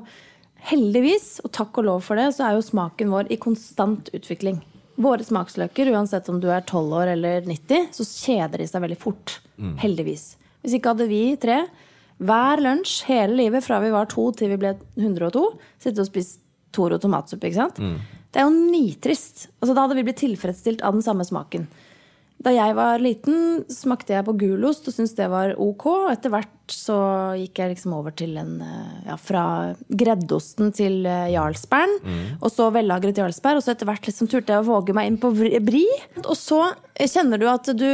S3: heldigvis, og takk og lov for det, så er jo smaken vår i konstant utvikling. Våre smaksløker, uansett om du er 12 år eller 90, så kjeder de seg veldig fort. Heldigvis. Hvis ikke hadde vi tre hver lunsj hele livet fra vi var to til vi ble 102, sittet og spist Toro tomatsuppe. ikke sant? Det er jo nitrist. Altså, da hadde vi blitt tilfredsstilt av den samme smaken. Da jeg var liten, smakte jeg på gulost og syntes det var ok. Etter hvert så gikk jeg liksom over til en eh, ja, Fra greddosten til eh, Mm. Og så vellagret jarlsberg. Og så etter hvert liksom turte jeg å våge meg inn på bri. Og så eh, kjenner du at du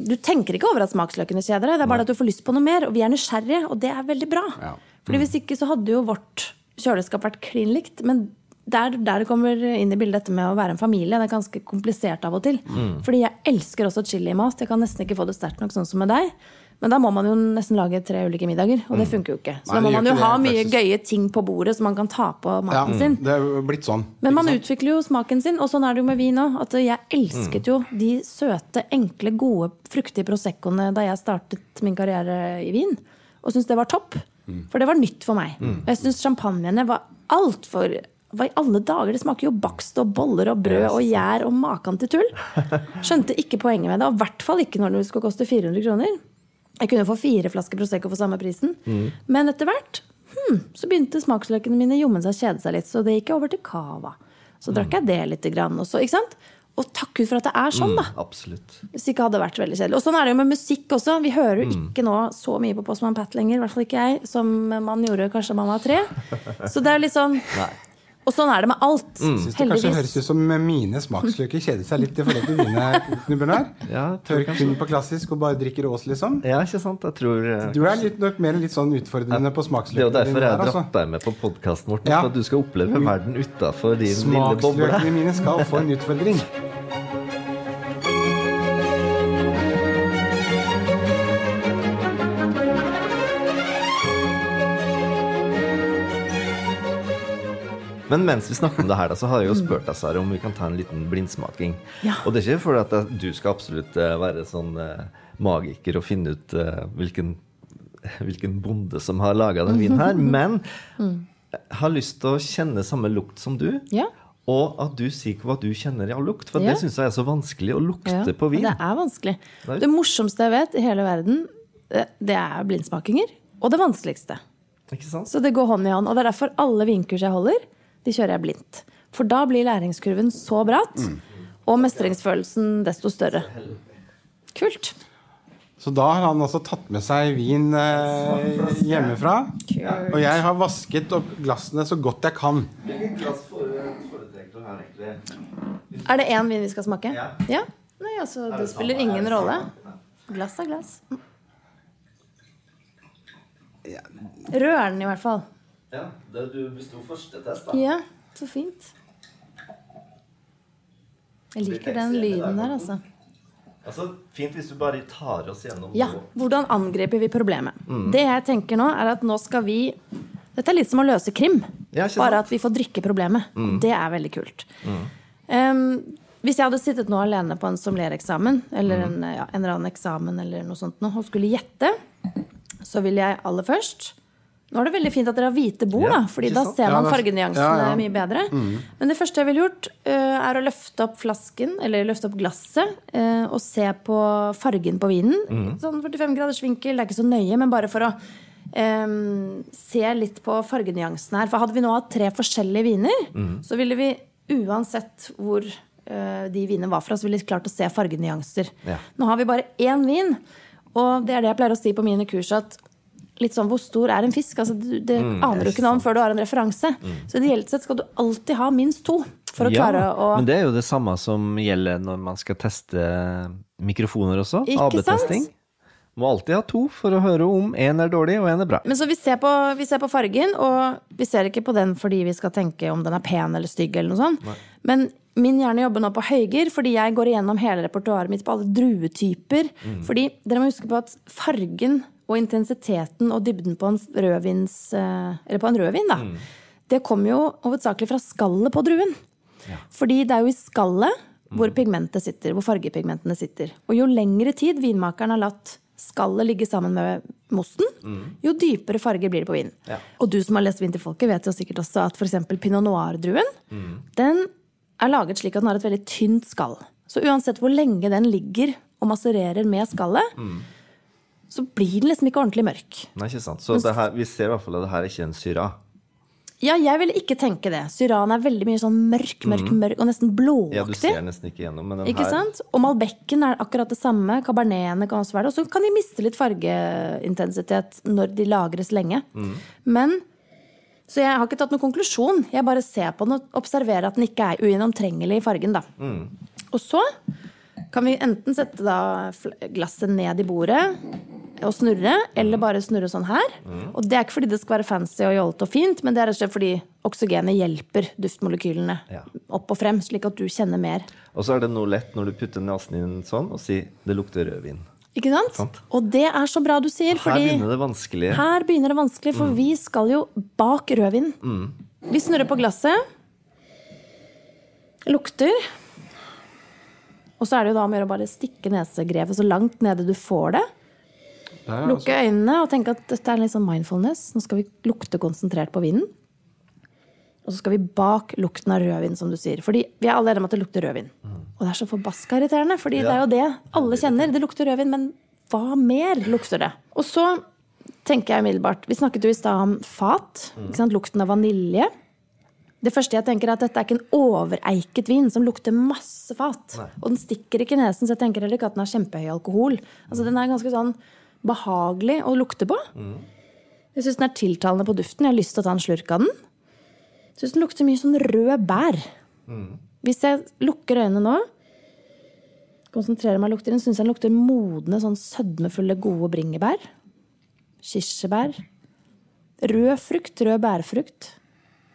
S3: Du tenker ikke over at smaksløkene kjeder deg. Det er bare at du får lyst på noe mer. Og vi er nysgjerrige, og det er veldig bra.
S2: Ja.
S3: Fordi hvis ikke så hadde jo vårt kjøleskap vært klin likt. Men der, der det kommer inn i bildet dette med å være en familie. Det er ganske komplisert av og til. Fordi jeg elsker også chili i mat. Jeg kan nesten ikke få det sterkt nok sånn som med deg. Men da må man jo nesten lage tre ulike middager, og det funker jo ikke. Så
S2: Nei,
S3: da må man jo ha
S2: det,
S3: mye gøye ting på bordet som man kan ta på
S2: Ja,
S3: maten sin.
S2: det er blitt sånn.
S3: Men man
S2: sant?
S3: utvikler jo smaken sin, og sånn er det jo med vin òg. Jeg elsket jo de søte, enkle, gode, fruktige proseccoene da jeg startet min karriere i vin. Og syntes det var topp. For det var nytt for meg. Og jeg syns champagnene var altfor hva i alle dager? Det smaker jo bakst og boller og brød og gjær og maken til tull. Skjønte ikke poenget med det, og i hvert fall ikke når det skulle koste 400 kroner. Jeg kunne få fire flasker Prosecco for samme prisen. Men etter hvert hmm, så begynte smaksløkene mine jommen seg å kjede seg litt, så det gikk jeg over til cava. Så drakk jeg det litt. Grann, og, så, og takk Gud for at det er sånn, da.
S1: Absolutt.
S3: Hvis ikke hadde vært veldig kjedelig. Og sånn er det jo med musikk også. Vi hører jo ikke nå så mye på Postman Pat lenger, i hvert fall ikke jeg, som man gjorde kanskje man var tre. Så det er litt sånn Og sånn er det med alt.
S2: Syns det kanskje høres ut som mine smaksløker kjeder seg litt i forhold til dine, knubber Bjørnar?
S1: Ja,
S2: Tør kun på klassisk og bare drikker Ås, liksom?
S1: Ja, ikke sant? Jeg tror eh,
S2: Du er litt, nok mer litt sånn utfordrende på smaksløkene.
S1: Det er jo derfor jeg har dratt
S2: altså.
S1: dratt deg med på podkasten, Morten.
S2: Ja.
S1: For at du skal oppleve verden utafor din lille boble.
S2: Smaksløkene mine skal få en utfordring.
S1: Men mens vi snakker om det her, så har jeg jo spurt deg, Sara, om vi kan ta en liten blindsmaking.
S3: Ja.
S1: Og det er ikke fordi at du skal absolutt eh, være sånn eh, magiker og finne ut eh, hvilken, hvilken bonde som har laga den vinen her, men jeg har lyst til å kjenne samme lukt som du.
S3: Ja.
S1: Og at du sier hva du kjenner av lukt. For
S3: Ja.
S1: det syns jeg er så vanskelig å lukte på vin.
S3: Det er vanskelig.
S1: Det
S3: morsomste jeg vet i hele verden, det, det er blindsmakinger. Og det vanskeligste.
S1: Ikke sant?
S3: Så det går hånd i hånd. Og det er derfor alle vinkurs jeg holder, de kjører jeg blindt. For da blir læringskurven så bratt, og mestringsfølelsen desto større. Kult.
S2: Så da har han altså tatt med seg vin eh, hjemmefra. Og jeg har vasket opp glassene så godt jeg kan.
S3: Er det én vin vi skal smake?
S1: Ja.
S3: Nei, altså, det spiller ingen rolle. Glass er glass. Rør den i hvert fall.
S1: Ja, det du besto første test, da.
S3: Ja, så fint. Jeg liker den lyden der, altså.
S1: Altså, Fint hvis du bare tar oss gjennom
S3: Ja, hvordan angriper vi problemet? Det jeg tenker nå, er at nå skal vi Dette er litt som å løse krim.
S1: Ja,
S3: bare at vi får drikke problemet. Det er veldig kult. Um, hvis jeg hadde sittet nå alene på en sommeliereksamen, eller en, ja, en eller annen eksamen, eller noe sånt nå, og skulle gjette, så ville jeg aller først Nå er det veldig fint at dere har hvite bord,
S1: Ja,
S3: da, fordi da ser man fargenyansene
S2: ja,
S3: mye bedre. Men det første jeg ville gjort, eh, er å løfte opp flasken, eller løfte opp glasset, eh, og se på fargen på vinen. Sånn 45 graders vinkel, det er ikke så nøye, men bare for å um, se litt på fargenyansene her. For hadde vi nå hatt tre forskjellige viner, så ville vi uansett hvor uh, de vinene var fra, så ville vi klart å se fargenyanser.
S1: Ja.
S3: Nå har vi bare én vin, og det er det jeg pleier å si på mine kurs. at Litt sånn, Hvor stor er en fisk? Altså, du, det aner du ikke noe om før du har en referanse. Så ideelt sett skal du alltid ha minst to for å klare å
S1: Men det er jo det samme som gjelder når man skal teste mikrofoner også. AB-testing. Må alltid ha to for å høre om én er dårlig og én er bra.
S3: Men så vi ser, på, vi ser på fargen, og vi ser ikke på den fordi vi skal tenke om den er pen eller stygg. eller noe sånt. Men min hjerne jobber nå på høyger, fordi jeg går igjennom hele repertoaret mitt på alle druetyper. Fordi dere må huske på at fargen og intensiteten og dybden på en rødvins eh, Eller på en rødvin, da. Det kommer jo hovedsakelig fra skallet på druen. Fordi det er jo i skallet hvor pigmentet sitter, hvor fargepigmentene sitter. Og jo lengre tid vinmakeren har latt skallet ligge sammen med mosten, jo dypere farger blir det på vinen.
S1: Ja.
S3: Og du som har lest Vin til folket, vet jo sikkert også at f.eks. pinot noir-druen den er laget slik at den har et veldig tynt skall. Så uansett hvor lenge den ligger og massererer med skallet, så blir den liksom ikke ordentlig mørk.
S1: Nei, ikke sant. Så det her, vi ser i hvert fall at det her er ikke en syra.
S3: Ja, jeg ville ikke tenke det. Syran er veldig mye sånn mørk, mørk, mørk og nesten blåaktig.
S1: Ja, du ser nesten ikke gjennom, men den
S3: Ikke
S1: her
S3: sant? Og malbekken er akkurat det samme. Kabernetene kan også være det. Og så kan de miste litt fargeintensitet når de lagres lenge. Men Så jeg har ikke tatt noen konklusjon. Jeg bare ser på den og observerer at den ikke er ugjennomtrengelig i fargen. da. Og så kan vi enten sette da glasset ned i bordet og snurre, eller bare snurre sånn her. Og det er ikke fordi det skal være fancy og jollete og fint, men det er rett og slett fordi oksygenet hjelper duftmolekylene
S1: Ja.
S3: opp og frem, slik at du kjenner mer.
S1: Og så er det noe lett når du putter nesen inn sånn og sier 'det lukter rødvin'.
S3: Ikke sant?
S1: Sant.
S3: Og det er så bra du sier,
S1: Her
S3: fordi
S1: begynner det vanskelig.
S3: her begynner det vanskelig, for vi skal jo bak rødvin. Vi snurrer på glasset. Lukter. Og så er det jo da om å gjøre å bare stikke nesegrevet så langt nede du får det.
S2: Der,
S3: Lukke øynene og tenke at dette er litt sånn mindfulness. Nå skal vi lukte konsentrert på vinen. Og så skal vi bak lukten av rødvin, som du sier. Fordi vi er alle enige om at det lukter rødvin. Og det er så forbaska irriterende, fordi det er jo det alle kjenner. Det lukter rødvin, men hva mer lukter det? Og så tenker jeg umiddelbart Vi snakket jo i stad om fat. Sant? Lukten av vanilje. Det første jeg tenker er at Dette er ikke en overeiket vin som lukter masse fat. Og den stikker ikke i nesen, så jeg tenker heller ikke at den har kjempehøy alkohol. Altså Den er ganske sånn behagelig å lukte på. Jeg syns den er tiltalende på duften. Jeg har lyst til å ta en slurk av den. Jeg syns den lukter mye sånn rød bær. Hvis jeg lukker øynene nå, konsentrerer meg og lukter syns jeg den lukter modne, sånn sødmefulle, gode bringebær. Kirsebær. Rød frukt, rød bærfrukt.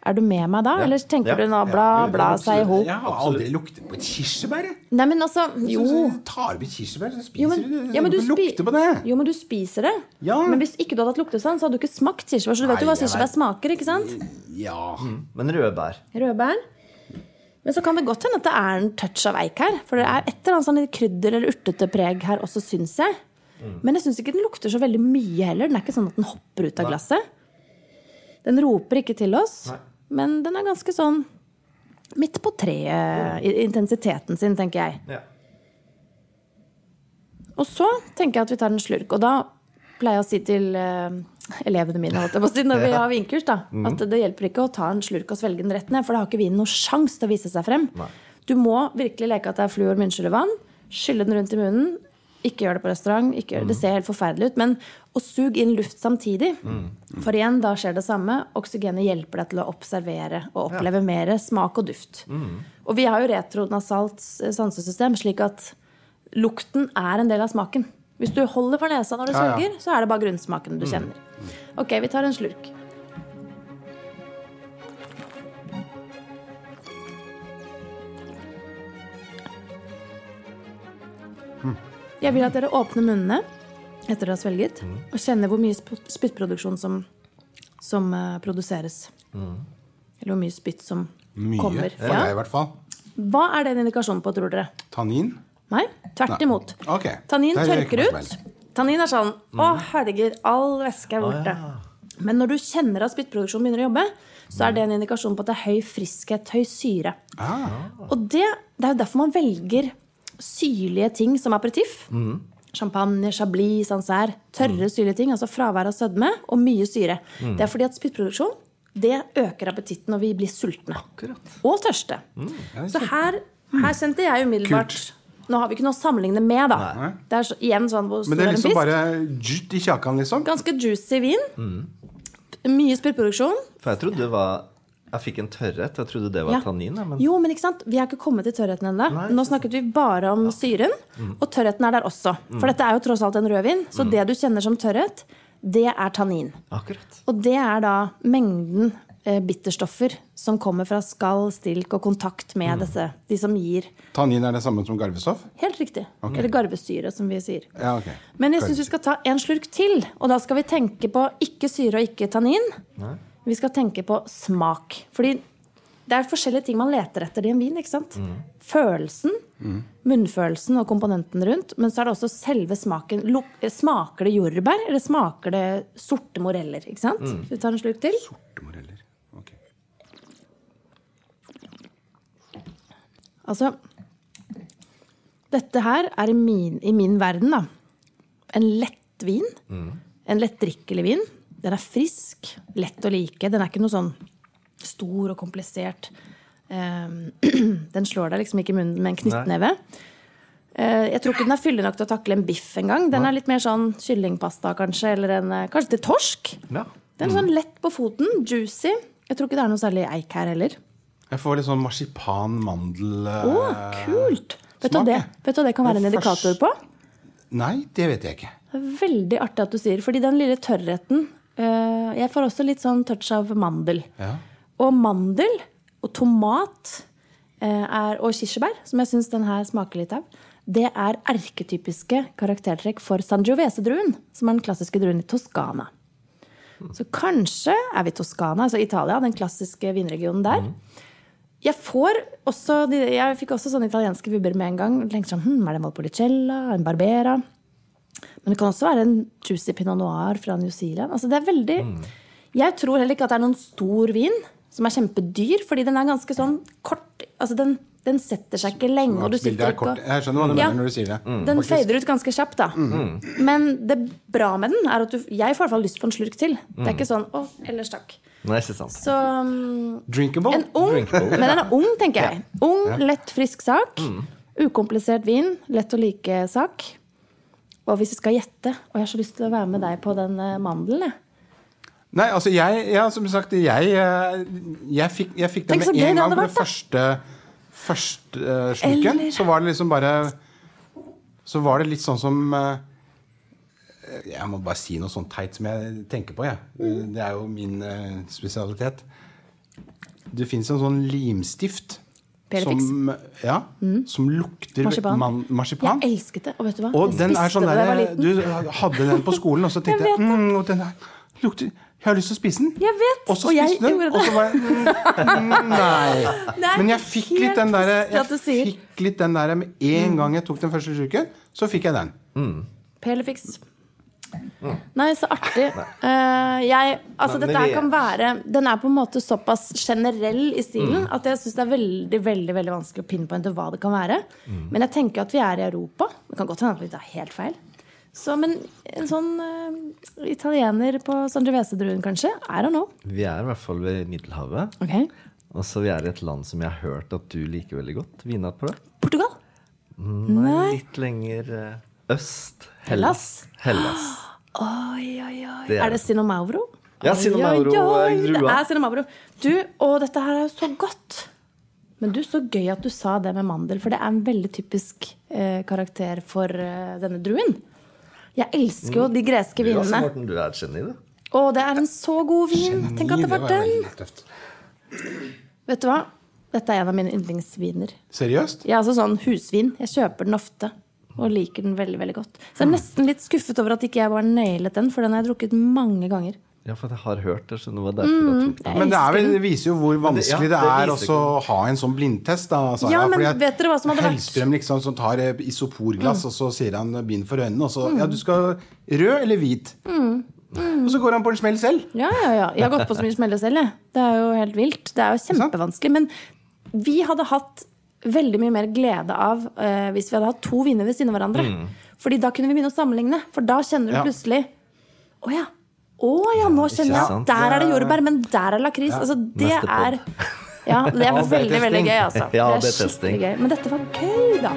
S3: Er du med meg da, eller tenker
S1: Ja.
S3: du nå bla, bla seg i hop?
S2: Jeg har aldri luktet på et kirsebær.
S3: Nei, men altså, jo.
S2: Så du tar vi et kirsebær, så spiser
S3: Jo, men,
S2: du det.
S3: ja, men du, spi
S2: på det.
S3: jo, men du spiser det.
S2: Ja.
S3: Men hvis ikke du hadde hatt luktesans, så hadde du ikke smakt kirsebær. Så du vet jo hva kirsebær smaker, ikke sant?
S2: Ja.
S1: Men rødbær.
S3: Rødbær. Men så kan det godt hende at det er en touch av eik her. For det er et eller annet sånn krydder eller urtete preg her også, syns jeg. Men jeg syns ikke den lukter så veldig mye heller. Den er ikke sånn at den hopper ut av glasset. Den roper ikke til oss, men den er ganske sånn midt på treet i intensiteten sin, tenker jeg.
S1: Ja.
S3: Og så tenker jeg at vi tar en slurk. Og da pleier jeg å si til eh, elevene mine holdt jeg på å si, når vi har vinkurs, da, at det hjelper ikke å ta en slurk og svelge den rett ned, for da har ikke vinen noen sjanse til å vise seg frem.
S1: Nei.
S3: Du må virkelig leke at det er fluor, munnskyllevann, skylle den rundt i munnen. Ikke gjør det på restaurant. Ikke gjør det. det ser helt forferdelig ut. Men å suge inn luft samtidig. For igjen, da skjer det samme. Oksygenet hjelper deg til å observere og oppleve mer smak og duft. Og vi har jo retronasalt sansesystem, slik at lukten er en del av smaken. Hvis du holder for nesa når du
S2: Ja, ja.
S3: svelger, så er det bare grunnsmaken du kjenner. Ok, vi tar en slurk. Jeg vil at dere åpner munnene etter dere har svelget, og kjenner hvor mye spyttproduksjon som, som uh, produseres. Eller hvor mye spytt som
S2: Mye.
S3: kommer.
S2: For deg, i hvert fall.
S3: Hva er den indikasjonen på, tror dere?
S2: Tannin?
S3: Nei, tvert
S2: Nei.
S3: imot.
S2: Ok.
S3: Tannin
S2: er
S3: tørker ut. Tannin er sånn Å, herregud, all væske er borte. Men når du kjenner at spyttproduksjonen begynner å jobbe, så er det en indikasjon på at det er høy friskhet, høy syre.
S2: Ah,
S3: Og det, det er jo derfor man velger syrlige ting som aperitiff. Champagne, chablis, sancerre. Tørre, syrlige ting. Altså fravær av sødme og mye syre. Det er fordi at spyttproduksjon det øker appetitten når vi blir sultne.
S1: Akkurat.
S3: Og tørste. Så her, her kjente jeg umiddelbart
S2: Kult.
S3: Nå har vi ikke noe å sammenligne med, da.
S2: Nei.
S3: Det er så, igjen sånn hvor
S2: Men det
S3: er en
S2: liksom bare jutt i kjakan, liksom?
S3: Ganske juicy vin. Mye spyttproduksjon.
S1: For jeg trodde det var Jeg fikk en tørrhet. Jeg trodde det var
S3: Ja.
S1: tannin. Men
S3: Jo, men ikke sant? Vi har ikke kommet til tørrheten ennå. Nå snakket vi bare om syren,
S2: Mm.
S3: og tørrheten er der også. For dette er jo tross alt en rødvin, så det du kjenner som tørrhet, det er tannin.
S1: akkurat.
S3: Og det er da mengden eh, bitterstoffer som kommer fra skall, stilk og kontakt
S2: Mm.
S3: med disse. De som gir
S2: Tannin er det samme som garvestoff?
S3: Helt riktig. Eller garvesyre, som vi sier.
S2: Ja, okay.
S3: Men jeg syns vi skal ta en slurk til. Og da skal vi tenke på ikke syre og ikke tannin. Vi skal tenke på smak. Fordi det er forskjellige ting man leter etter i en vin. ikke sant? Følelsen, munnfølelsen og komponenten rundt. Men så er det også selve smaken. Smaker det jordbær, eller smaker det sorte moreller? ikke sant? Vi tar en slurk til.
S2: Sorte moreller. Ok.
S3: Altså Dette her er i min, i min verden, da. En lett vin. En lettdrikkelig vin. Den er frisk, lett å like. Den er ikke noe sånn stor og komplisert. Eh, Den slår deg liksom ikke i munnen med en knyttneve. Eh, Jeg tror ikke den er fyldig nok til å takle en biff engang. Den er litt mer sånn kyllingpasta, kanskje. Eller en, eh, kanskje til torsk.
S1: Ja.
S3: Den er sånn lett på foten, juicy. Jeg tror ikke det er noe særlig eik her heller.
S2: Jeg får litt sånn marsipan, mandel
S3: Å,
S2: Oh,
S3: kult! Vet du, det, vet du hva det kan være en indikator på?
S2: Nei, det vet jeg ikke.
S3: Det er veldig artig at du sier fordi den lille tørrheten eh, Jeg får også litt sånn touch av mandel.
S2: Ja.
S3: Og mandel og tomat eh, er, og kirsebær, som jeg syns den her smaker litt av, det er erketypiske karaktertrekk for Sangiovese-druen, som er den klassiske druen i Toskana. Så kanskje er vi Toskana, altså Italia, den klassiske vinregionen der. Jeg, får også, jeg fikk også sånne italienske vibber med en gang. Tenkte sånn, hm, Er det en Valpolicella? En Barbera? Men det kan også være en juicy pinot noir fra New Zealand. Altså det er veldig... Jeg tror heller ikke at det er noen stor vin som er kjempedyr, fordi den er ganske sånn kort. Altså den, den setter seg ikke lenge. og du sitter
S2: er
S3: ikke og...
S2: Jeg skjønner hva du
S3: Ja.
S2: mener når du sier det.
S3: Den
S2: faktisk.
S3: fader ut ganske kjapt, da. Men det bra med den er at du Jeg får i hvert fall lyst på en slurk til. Det er ikke sånn 'Å, ellers takk'.
S1: Nei, ikke sant.
S3: Så um,
S2: Drinkable?
S3: en ung,
S1: Drinkable.
S3: men den er ung, tenker jeg. Ung, lett, frisk sak. Ukomplisert vin. Lett å like-sak. Og hvis du skal gjette Og jeg har så lyst til å være med deg på den eh, mandelen.
S2: Nei, altså jeg, ja, som sagt, jeg, eh, jeg, fikk, jeg fikk den med en gang på det første, første uh, sluken.
S3: Eller-
S2: Så var det liksom bare Så var det litt sånn som uh, Jeg må bare si noe sånn teit som jeg tenker på, jeg.
S3: Mm.
S2: Det er jo min uh, spesialitet. Det fins en sånn limstift
S3: Pelefix.
S2: som, ja, som lukter
S3: Marsipan.
S2: Man, marsipan.
S3: Jeg elsket det. Og vet du hva?
S2: Og
S3: Jeg
S2: den er
S3: spiste
S2: sånn
S3: det da jeg var liten.
S2: Du hadde den på skolen, og så tenkte jeg,
S3: Jeg
S2: mm, og den der lukter Jeg har lyst til å spise den.
S3: Jeg vet,
S2: Og så spiste den, og så var jeg mm, mm, Nei. Men jeg fikk litt den der Jeg fikk litt den der med en gang jeg tok den første sluken, så fikk jeg den.
S3: Pelefix. Nei, så artig. Uh, jeg, altså,
S1: Nei,
S3: dette her kan være Den er på en måte såpass generell i stilen at jeg syns det er veldig veldig, veldig vanskelig å pinpointe hva det kan være. Men jeg tenker at vi er i Europa. Det kan godt hende at vi er helt feil. Så, men en sånn uh, italiener på Sangiovese-druen, kanskje? I don't know.
S1: Vi er i hvert fall ved Middelhavet.
S3: Okay.
S1: Og så vi er i et land som jeg har hørt at du liker veldig godt. Vinatprøve.
S3: Portugal?
S1: Nei, litt lenger eh, øst. Hellas. Hellas.
S3: Oi, oi, oi.
S1: Det er
S3: er det Sinomauro?
S1: Ja,
S3: Oi,
S1: Sinomauro,
S3: oi, oi,
S1: drua.
S3: Det er Sinomauro. Du, å, dette her er jo så godt. Men du, så gøy at du sa det med mandel, for det er en veldig typisk eh, karakter for eh, denne druen. Jeg elsker jo de greske
S1: Du,
S3: vinene.
S1: Morten, du er et geni, du.
S3: Å, det er en så god vin! Tenk at det var den!
S2: veldig tøft.
S3: Vet du hva? Dette er en av mine yndlingsviner.
S2: Seriøst?
S3: Ja, altså sånn husvin. Jeg kjøper den ofte. Og liker den veldig veldig godt. Så jeg er nesten litt skuffet over at ikke jeg bare nailet den, for den har jeg drukket mange ganger.
S1: Ja, for jeg har hørt det, så det var derfor jeg tok det.
S2: Men det, er vel, det viser jo hvor vanskelig
S1: ja,
S2: det
S1: det
S2: er også å ha en sånn blindtest. Da, Sara,
S3: Ja, men
S2: jeg,
S3: vet dere hva som hadde vært- Mm.
S2: Hellstrøm liksom, som tar isoporglass, isoporglass, og så sier han bind for øynene, og så Ja, du skal rød eller hvit?
S3: Mm.
S2: Og så går han på en smell selv.
S3: Ja, ja, ja. Jeg har gått på så mye smeller selv, jeg. Det er jo helt vilt. Det er jo kjempevanskelig. Men vi hadde hatt veldig mye mer glede av eh, hvis vi hadde hatt to viner ved siden av hverandre. Fordi da kunne vi begynne å sammenligne. For da kjenner du
S2: Ja.
S3: plutselig Å ja. Å ja, nå kjenner jeg
S1: at
S3: Der er det jordbær, men der er lakris. Altså, det er. Ja, det er veldig, veldig gøy, altså.
S1: Ja,
S3: det er skikkelig gøy. Men dette var gøy, da.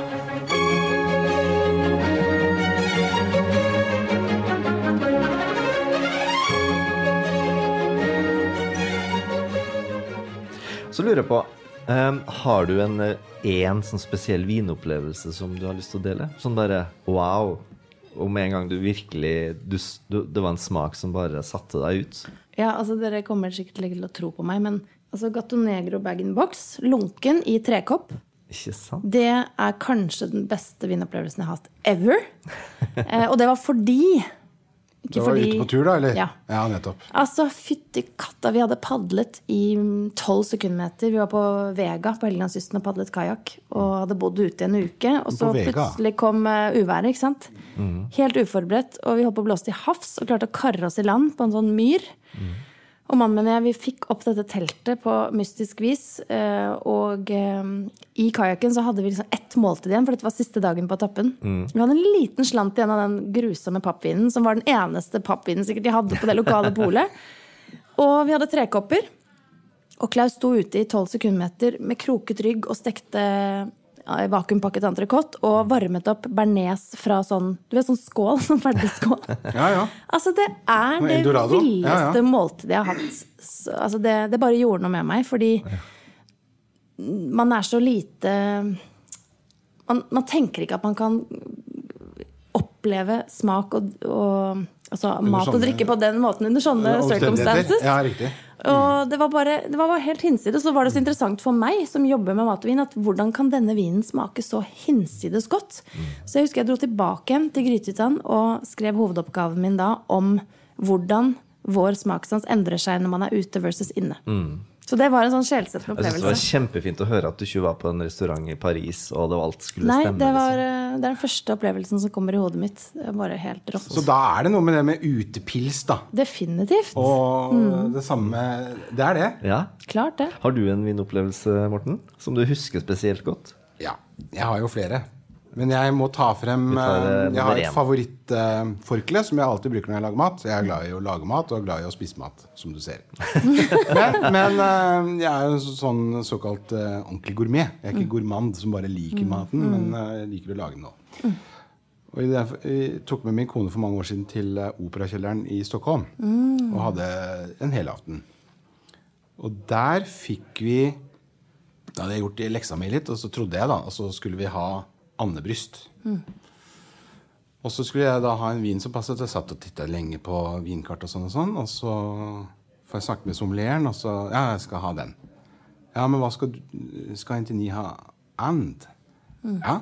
S1: Så lurer jeg på ehm, Har du en én sånn spesiell vinopplevelse som du har lyst til å dele? Sånn bare wow. Og med en gang du virkelig du, du, Det var en smak som bare satte deg ut.
S3: Ja, altså Dere kommer sikkert ikke til å tro på meg, men altså Gato Negro bag-in-box, lunken i trekopp,
S1: Ikke sant?
S3: det er kanskje den beste vinopplevelsen jeg har hatt ever. Eh, og det var fordi
S2: Du var
S3: fordi
S2: ute på tur, da? eller?
S3: Ja.
S2: ja nettopp.
S3: Altså, fytti katta, vi hadde padlet i tolv sekundmeter. Vi var på Vega på Helgelandskysten og padlet kajakk. Og hadde bodd ute i en uke. Og så plutselig kom eh, uværet, ikke sant. Helt uforberedt. Og vi holdt på å blåse til havs og klarte å karre oss i land på en sånn myr. Og mannen min og jeg vi fikk opp dette teltet på mystisk vis. eh, Og eh, i kajakken så hadde vi liksom ett måltid igjen, for dette var siste dagen på etappen. Vi hadde en liten slant igjen av den grusomme pappvinen, som var den eneste pappvinen sikkert de hadde på det lokale polet. Og vi hadde trekopper. Og Klaus sto ute i tolv sekundmeter med kroket rygg og stekte vakuumpakket entrecôte og varmet opp bearnés fra sånn du vet, sånn skål, sånn ferdigskål.
S2: Ja, ja.
S3: Altså, det er det villeste
S2: Ja,
S3: måltidet jeg har hatt. Så, altså, det, det bare gjorde noe med meg, fordi man er så lite man, man tenker ikke at man kan oppleve smak og, og altså, mat og drikke på den måten under sånne circumstances.
S2: Ja, riktig.
S3: Og det var bare, det var bare helt hinsides. Så var det så interessant for meg som jobber med mat og vin, at hvordan kan denne vinen smake så hinsides godt? Så jeg husker jeg dro tilbake igjen til Grythyttan og skrev hovedoppgaven min da om hvordan vår smakssans endrer seg når man er ute versus inne. Så det var en sånn sjelsettende
S1: Jeg synes Det var kjempefint å høre at du ikke var på en restaurant i Paris, og det var alt skulle
S3: Nei,
S1: stemme.
S3: det, var,
S1: liksom.
S3: eh, det er den første opplevelsen som kommer i hodet mitt. Det bare helt rått.
S2: Så da er det noe med det med utepils, da.
S3: Definitivt.
S2: Og
S3: Mm.
S2: det samme Det er det.
S1: Ja.
S3: Klart det.
S1: Har du en vinopplevelse, Morten, som du husker spesielt godt?
S2: Ja. Jeg har jo flere. Men jeg må ta frem
S1: eh,
S2: eh, Jeg har et favorittforkle som jeg alltid bruker når jeg lager mat. Jeg er glad i å lage mat og glad i å spise mat, som du ser. men men eh, jeg er jo sånn såkalt eh, ordentlig gourmet. Jeg er ikke gourmand som bare liker maten, men eh, jeg liker å lage den òg. Og jeg, tok med min kone for mange år siden til eh, Operakjelleren i Stockholm. Og hadde en helaften. Og der fikk vi Da hadde jeg gjort leksa mi litt, og så trodde jeg, da, og så skulle vi ha andebryst. Og så skulle jeg da ha en vin som passet. Jeg satt og titta lenge på vinkart og sånn og sånn. Og så får jeg snakke med sommelieren, og så Ja, jeg skal ha den. Ja, men hva skal du Skal ikke ni ha and? Ja,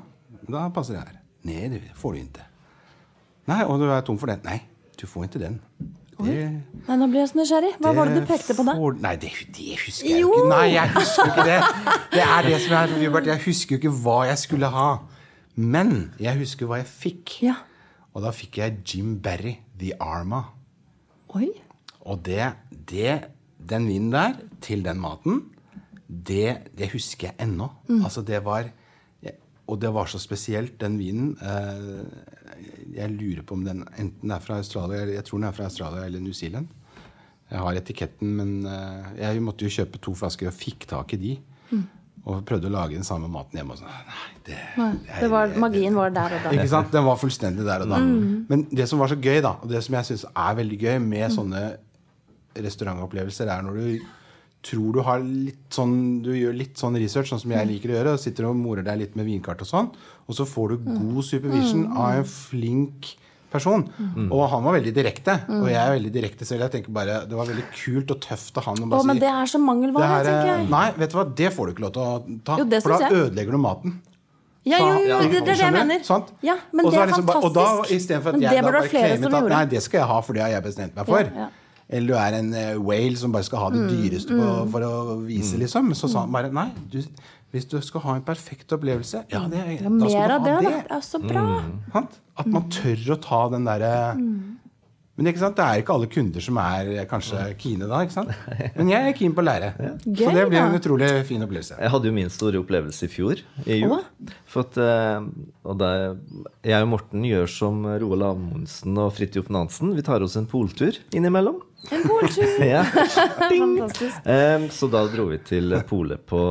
S2: da passer det her. Nei, det får du ikke. Nei, og du er tom for den. Nei, du får ikke den. Det,
S3: Nei, nå blir jeg så nysgjerrig. Hva var det du pekte på da?
S2: For, Nei, det, det husker jeg jo ikke. Nei, jeg husker ikke det. Det er det som er Hubert. Jeg husker jo ikke hva jeg skulle ha. Men jeg husker hva jeg fikk.
S3: Ja.
S2: Og da fikk jeg Jim Berry, The Arma.
S3: Oi.
S2: Og det, det Den vinen der, til den maten, det, det husker jeg ennå. Altså, det var Og det var så spesielt, den vinen. Eh, jeg lurer på om den enten er fra Australia eller jeg tror den er fra Australia eller New Zealand. Jeg har etiketten, men eh, jeg måtte jo kjøpe to flasker og fikk tak i de. Og prøvde å lage den samme maten hjemme. Og sånn, nei, det,
S3: Nei, det var, magien var der og da.
S2: ikke sant? Den var fullstendig der og da. Men det som var så gøy, da, og det som jeg syns er veldig gøy med sånne restaurantopplevelser, er når du tror du har litt sånn Du gjør litt sånn research, sånn som jeg liker å gjøre, og sitter og morer deg litt med vinkart og sånn, og så får du god supervision av en flink person. Og han var veldig direkte, og jeg er veldig direkte selv. Jeg tenker bare Det var veldig kult og tøft av han å
S3: Å,
S2: si
S3: men det er så mangelvare, tenker
S2: er-
S3: jeg.
S2: Nei, vet du hva, det får du ikke lov til å ta.
S3: Jo,
S2: for da ødelegger du maten.
S3: Ja, jo, jo, det, det er det jeg mener.
S2: Sant?
S3: Ja, men det er
S2: liksom bare- Og da,
S3: fantastisk.
S2: istedenfor at jeg da bare claimet at nei, det skal jeg ha, for det har jeg bestemt meg for.
S3: Ja, ja.
S2: Eller du er en eh, whale som bare skal ha det dyreste på, for å vise, liksom. Så sa han bare nei. Du, hvis du skal ha en perfekt opplevelse, ja, det,
S3: Ja, mer av det,
S2: det.
S3: Det er så bra.
S2: Mm. At man tør å ta den derre Men ikke sant? det er ikke alle kunder som er eh, kanskje kine da. ikke sant? Men jeg er keen på å lære. Så det blir en utrolig fin opplevelse.
S1: Jeg hadde jo min store opplevelse i fjor, i jul. At, eh, og det, jeg og Morten gjør som Roald Amundsen og Fridtjof Nansen. Vi tar oss en poltur innimellom.
S3: En poltur.
S1: Ja.
S3: Fantastisk.
S1: Så da dro vi til polet på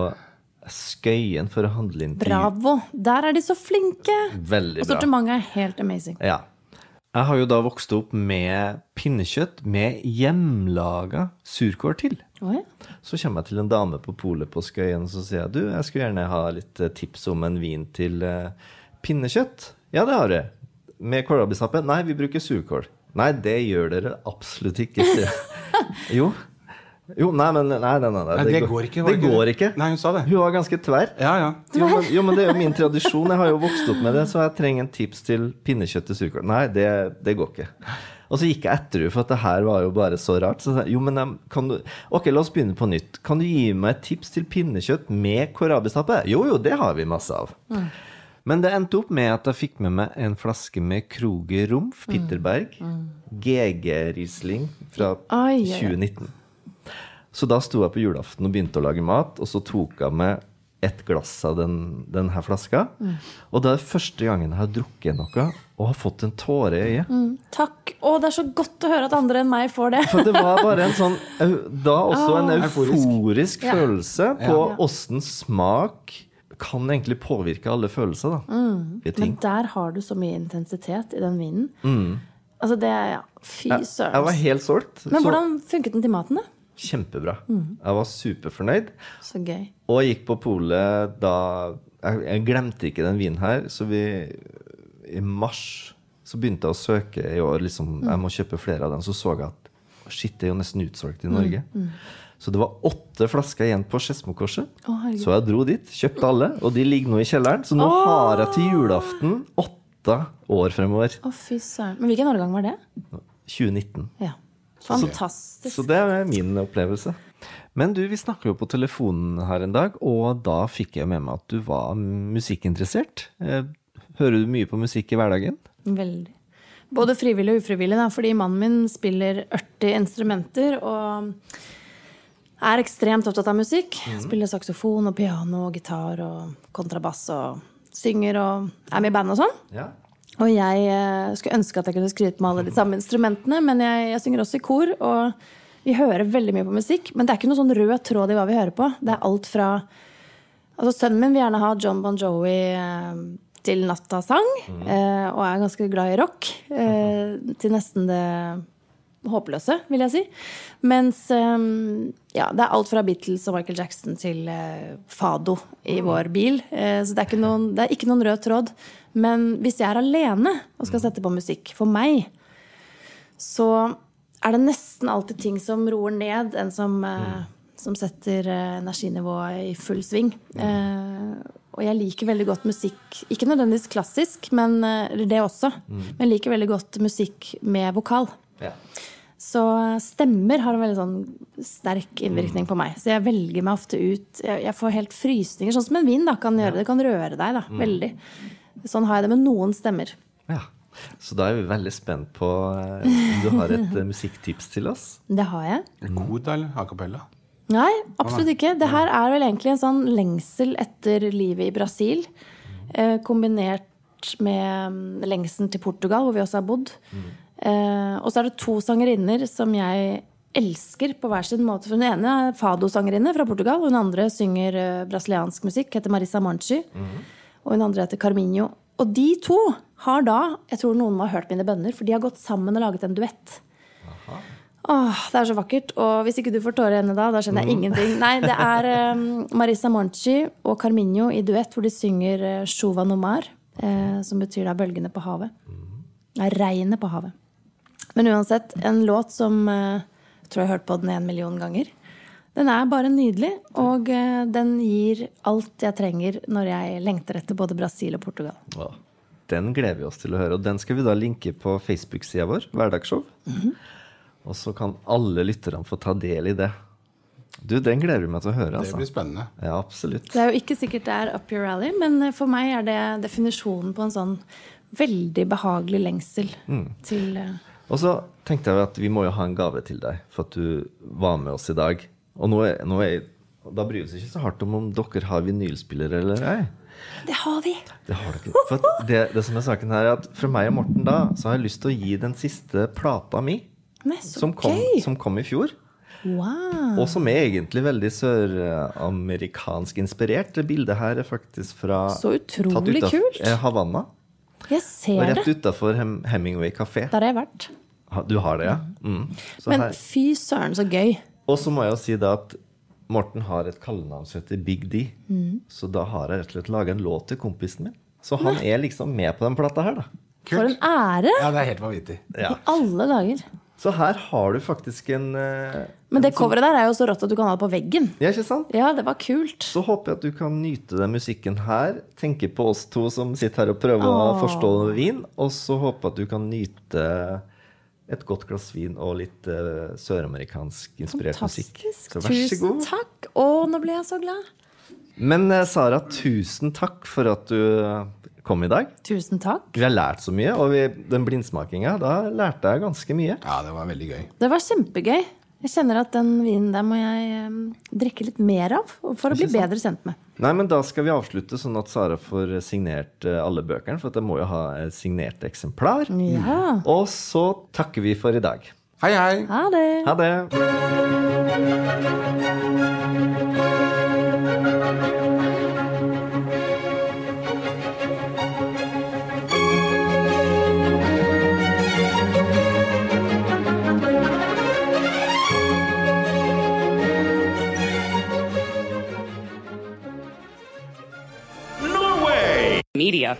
S1: Skøyen for å handle inn til
S3: Bravo. Der er de så flinke.
S1: Veldig bra.
S3: Og sortimentet er helt amazing.
S1: Ja. Jeg har jo da vokst opp med pinnekjøtt med hjemmelaga surkål til.
S3: Oi.
S1: Så kommer jeg til en dame på polet på Skøyen og så sier jeg, du, jeg skulle gjerne ha litt eh, tips om en vin til eh, pinnekjøtt. Ja, det har jeg. Med kålrabistappe? Nei, vi bruker surkål. Nei, det gjør dere absolutt ikke. jo. Jo, nei, men nei, nei, nei, nei,
S2: det, det går ikke,
S1: Det
S2: ikke
S1: går ikke.
S2: Nei, hun sa det.
S1: Hun var ganske tverr.
S2: Ja, ja.
S1: Jo men, jo, men det er jo min tradisjon. Jeg har jo vokst opp med det, så jeg trenger en tips til pinnekjøtt til surkål. Nei, det, det går ikke. Og så gikk jeg etter henne, for at det her var jo bare så rart. Så sa jeg, jo, men kan du Ok, la oss begynne på nytt. Kan du gi meg et tips til pinnekjøtt med kålrabistappe? Jo, jo, det har vi masse av. Men det endte opp med at jeg fikk med meg en flaske med Kroger Rumpf Pitterberg. GG Riesling fra
S3: oi.
S1: 2019. Så da sto jeg på julaften og begynte å lage mat, og så tok jeg med et glass av den, den her flaska. Og det er første gangen jeg har drukket noe og har fått en tåre i øyet.
S3: Takk. Å, det er så godt å høre at andre enn meg får det.
S1: For det var bare en sånn Da også en
S2: Euforisk.
S1: euforisk
S3: Ja.
S1: følelse på
S3: Ja.
S1: smak kan egentlig påvirke alle følelser, da. Mm.
S3: Men der har du så mye intensitet i den vinen. Altså, det ja, Fy
S1: Jeg,
S3: søren.
S1: jeg var helt solgt.
S3: Men
S1: Så
S3: hvordan funket den til maten, da?
S1: Kjempebra. Jeg var superfornøyd.
S3: Så gøy.
S1: Og gikk på polet da jeg, jeg glemte ikke den vinen her, så vi I mars så begynte jeg å søke i år. liksom, Jeg må kjøpe flere av dem. Så så jeg at shit, det er jo nesten utsolgt i Norge. Så det var åtte flasker igjen på Skedsmokorset.
S3: Oh,
S1: så jeg dro dit, kjøpte alle, og de ligger nå i kjelleren. Så nå har jeg til julaften åtte år fremover.
S3: Å, fy søren. Men hvilken årgang var det?
S1: 2019.
S3: Ja. Fantastisk.
S1: Så det er min opplevelse. Men du, vi snakka jo på telefonen her en dag, og da fikk jeg med meg at du var musikkinteressert. Eh, Hører du mye på musikk i hverdagen?
S3: Veldig. Både frivillig og ufrivillig, da, fordi mannen min spiller 80 instrumenter og er ekstremt opptatt av musikk. Spiller saksofon og piano og gitar og kontrabass og synger og er med i band og sånn.
S1: Ja.
S3: Og jeg eh, skulle ønske at jeg kunne skryte med alle de samme instrumentene, men jeg, jeg synger også i kor, og vi hører veldig mye på musikk. Men det er ikke noe sånn rød tråd i hva vi hører på. Det er alt fra Altså Sønnen min vil gjerne ha John Bon Jovi til til nattasang, mm. og er ganske glad i rock. Eh, til nesten det håpløse, vil jeg si. Mens eh, ja, det er alt fra Beatles og Michael Jackson til eh, Fado i vår bil. Eh, så det er, ikke noen, det er ikke noen rød tråd. Men hvis jeg er alene og skal sette på musikk for meg, så er det nesten alltid ting som roer ned, enn som, eh, som setter energinivået i full sving. Og jeg liker veldig godt musikk, ikke nødvendigvis klassisk, men det også. Men jeg liker veldig godt musikk med vokal.
S1: Ja.
S3: Så stemmer har en veldig sånn sterk innvirkning på meg. Så jeg velger meg ofte ut Jeg, jeg får helt frysninger, sånn som en vin da, kan gjøre. Det kan røre deg da, veldig. Sånn har jeg det med noen stemmer.
S1: ja. Så da er vi veldig spent på eh, om du har et eh, musikktips til oss.
S3: Det har jeg.
S2: Da, eller? A cappella?
S3: Nei, absolutt ikke. Det her er vel egentlig en sånn lengsel etter livet i Brasil. Eh, kombinert med mm, lengselen til Portugal, hvor vi også har bodd. Eh, og så er det to sangerinner som jeg elsker på hver sin måte. For Den ene er Fado-sangerinne fra Portugal, og den andre synger eh, brasiliansk musikk, heter Marisa -hmm. Og hun andre heter Carminho. Og de to har da Jeg tror noen må ha hørt mine bønner, for de har gått sammen og laget en duett. Åh, det er så vakkert. Og hvis ikke du får tårer i øynene da, da skjønner jeg ingenting. Nei, det er um, Marisa Monchi og Carminho i duett hvor de synger uh, Shuva Nomar, eh, som betyr da bølgene på havet. Nei, regnet på havet. Men uansett, en låt som eh, jeg tror jeg har hørt på den en million ganger. Den er bare nydelig, og eh, den gir alt jeg trenger når jeg lengter etter både Brasil og Portugal.
S1: Ja. Den gleder vi oss til å høre, og den skal vi da linke på Facebook-sida vår, Hverdagsshow. Og så kan alle lytterne få ta del i det. Du, Den gleder vi meg til å høre.
S2: Det
S1: altså.
S2: blir spennende.
S1: Ja, absolutt.
S3: Det er jo ikke sikkert det er up your alley, men for meg er det definisjonen på en sånn veldig behagelig lengsel til eh,
S1: Og så tenkte jeg at vi må jo ha en gave til deg for at du var med oss i dag. Og nå er, nå er, da bryr vi oss ikke så hardt om om dere har vinylspillere eller ei.
S3: Det har vi!
S1: Det har det, det som er saken her, er at for meg og Morten da, så har jeg lyst til å gi den siste plata mi, som kom, som kom i fjor.
S3: Wow.
S1: Og som er egentlig veldig søramerikansk inspirert. Det bildet her er faktisk fra
S3: Så utrolig
S1: tatt ut av,
S3: kult. Jeg
S1: Og
S3: ser
S1: rett
S3: det.
S1: utafor Hem Hemingway kafé.
S3: Der har jeg vært.
S1: Du har det, ja? Mm. Så
S3: Men
S1: her.
S3: fy søren, så gøy.
S1: Og så må jeg jo si da at Morten har et kallenavn som heter Big D.
S3: Mm.
S1: Så da har jeg rett og slett laga en låt til kompisen min. Så han er liksom med på den plata her, da.
S3: For en ære!
S2: Ja, det er helt vanvittig.
S1: Ja.
S3: I alle dager.
S1: Så her har du faktisk en eh,
S3: Men det coveret der er jo så rått at du kan ha det på veggen.
S1: Ja, ikke sant?
S3: Ja, det var kult.
S1: Så håper jeg at du kan nyte den musikken her. Tenke på oss to som sitter her og prøver å forstå vin. Og så håper jeg at du kan nyte et godt glass vin og litt uh, søramerikansk inspirert musikk.
S3: Fantastisk.
S1: Så vær så
S3: Tusen takk. Å, nå ble jeg så glad.
S1: Men eh, Sara, tusen takk for at du kom i dag.
S3: Tusen takk.
S1: Vi har lært så mye, og vi, den blindsmakinga, da lærte jeg ganske mye.
S2: Ja, det var veldig gøy.
S3: Det var kjempegøy. Jeg kjenner at den vinen der må jeg drikke litt mer av for å bli
S1: sant?
S3: bedre kjent med.
S1: Nei, men Da skal vi avslutte sånn at Sara får signert eh, alle bøkene, for at jeg må jo ha et signert eksemplar.
S3: Ja.
S1: Og så takker vi for i dag.
S2: Hei, hei!
S3: Ha det.
S1: Ha det!
S4: Media.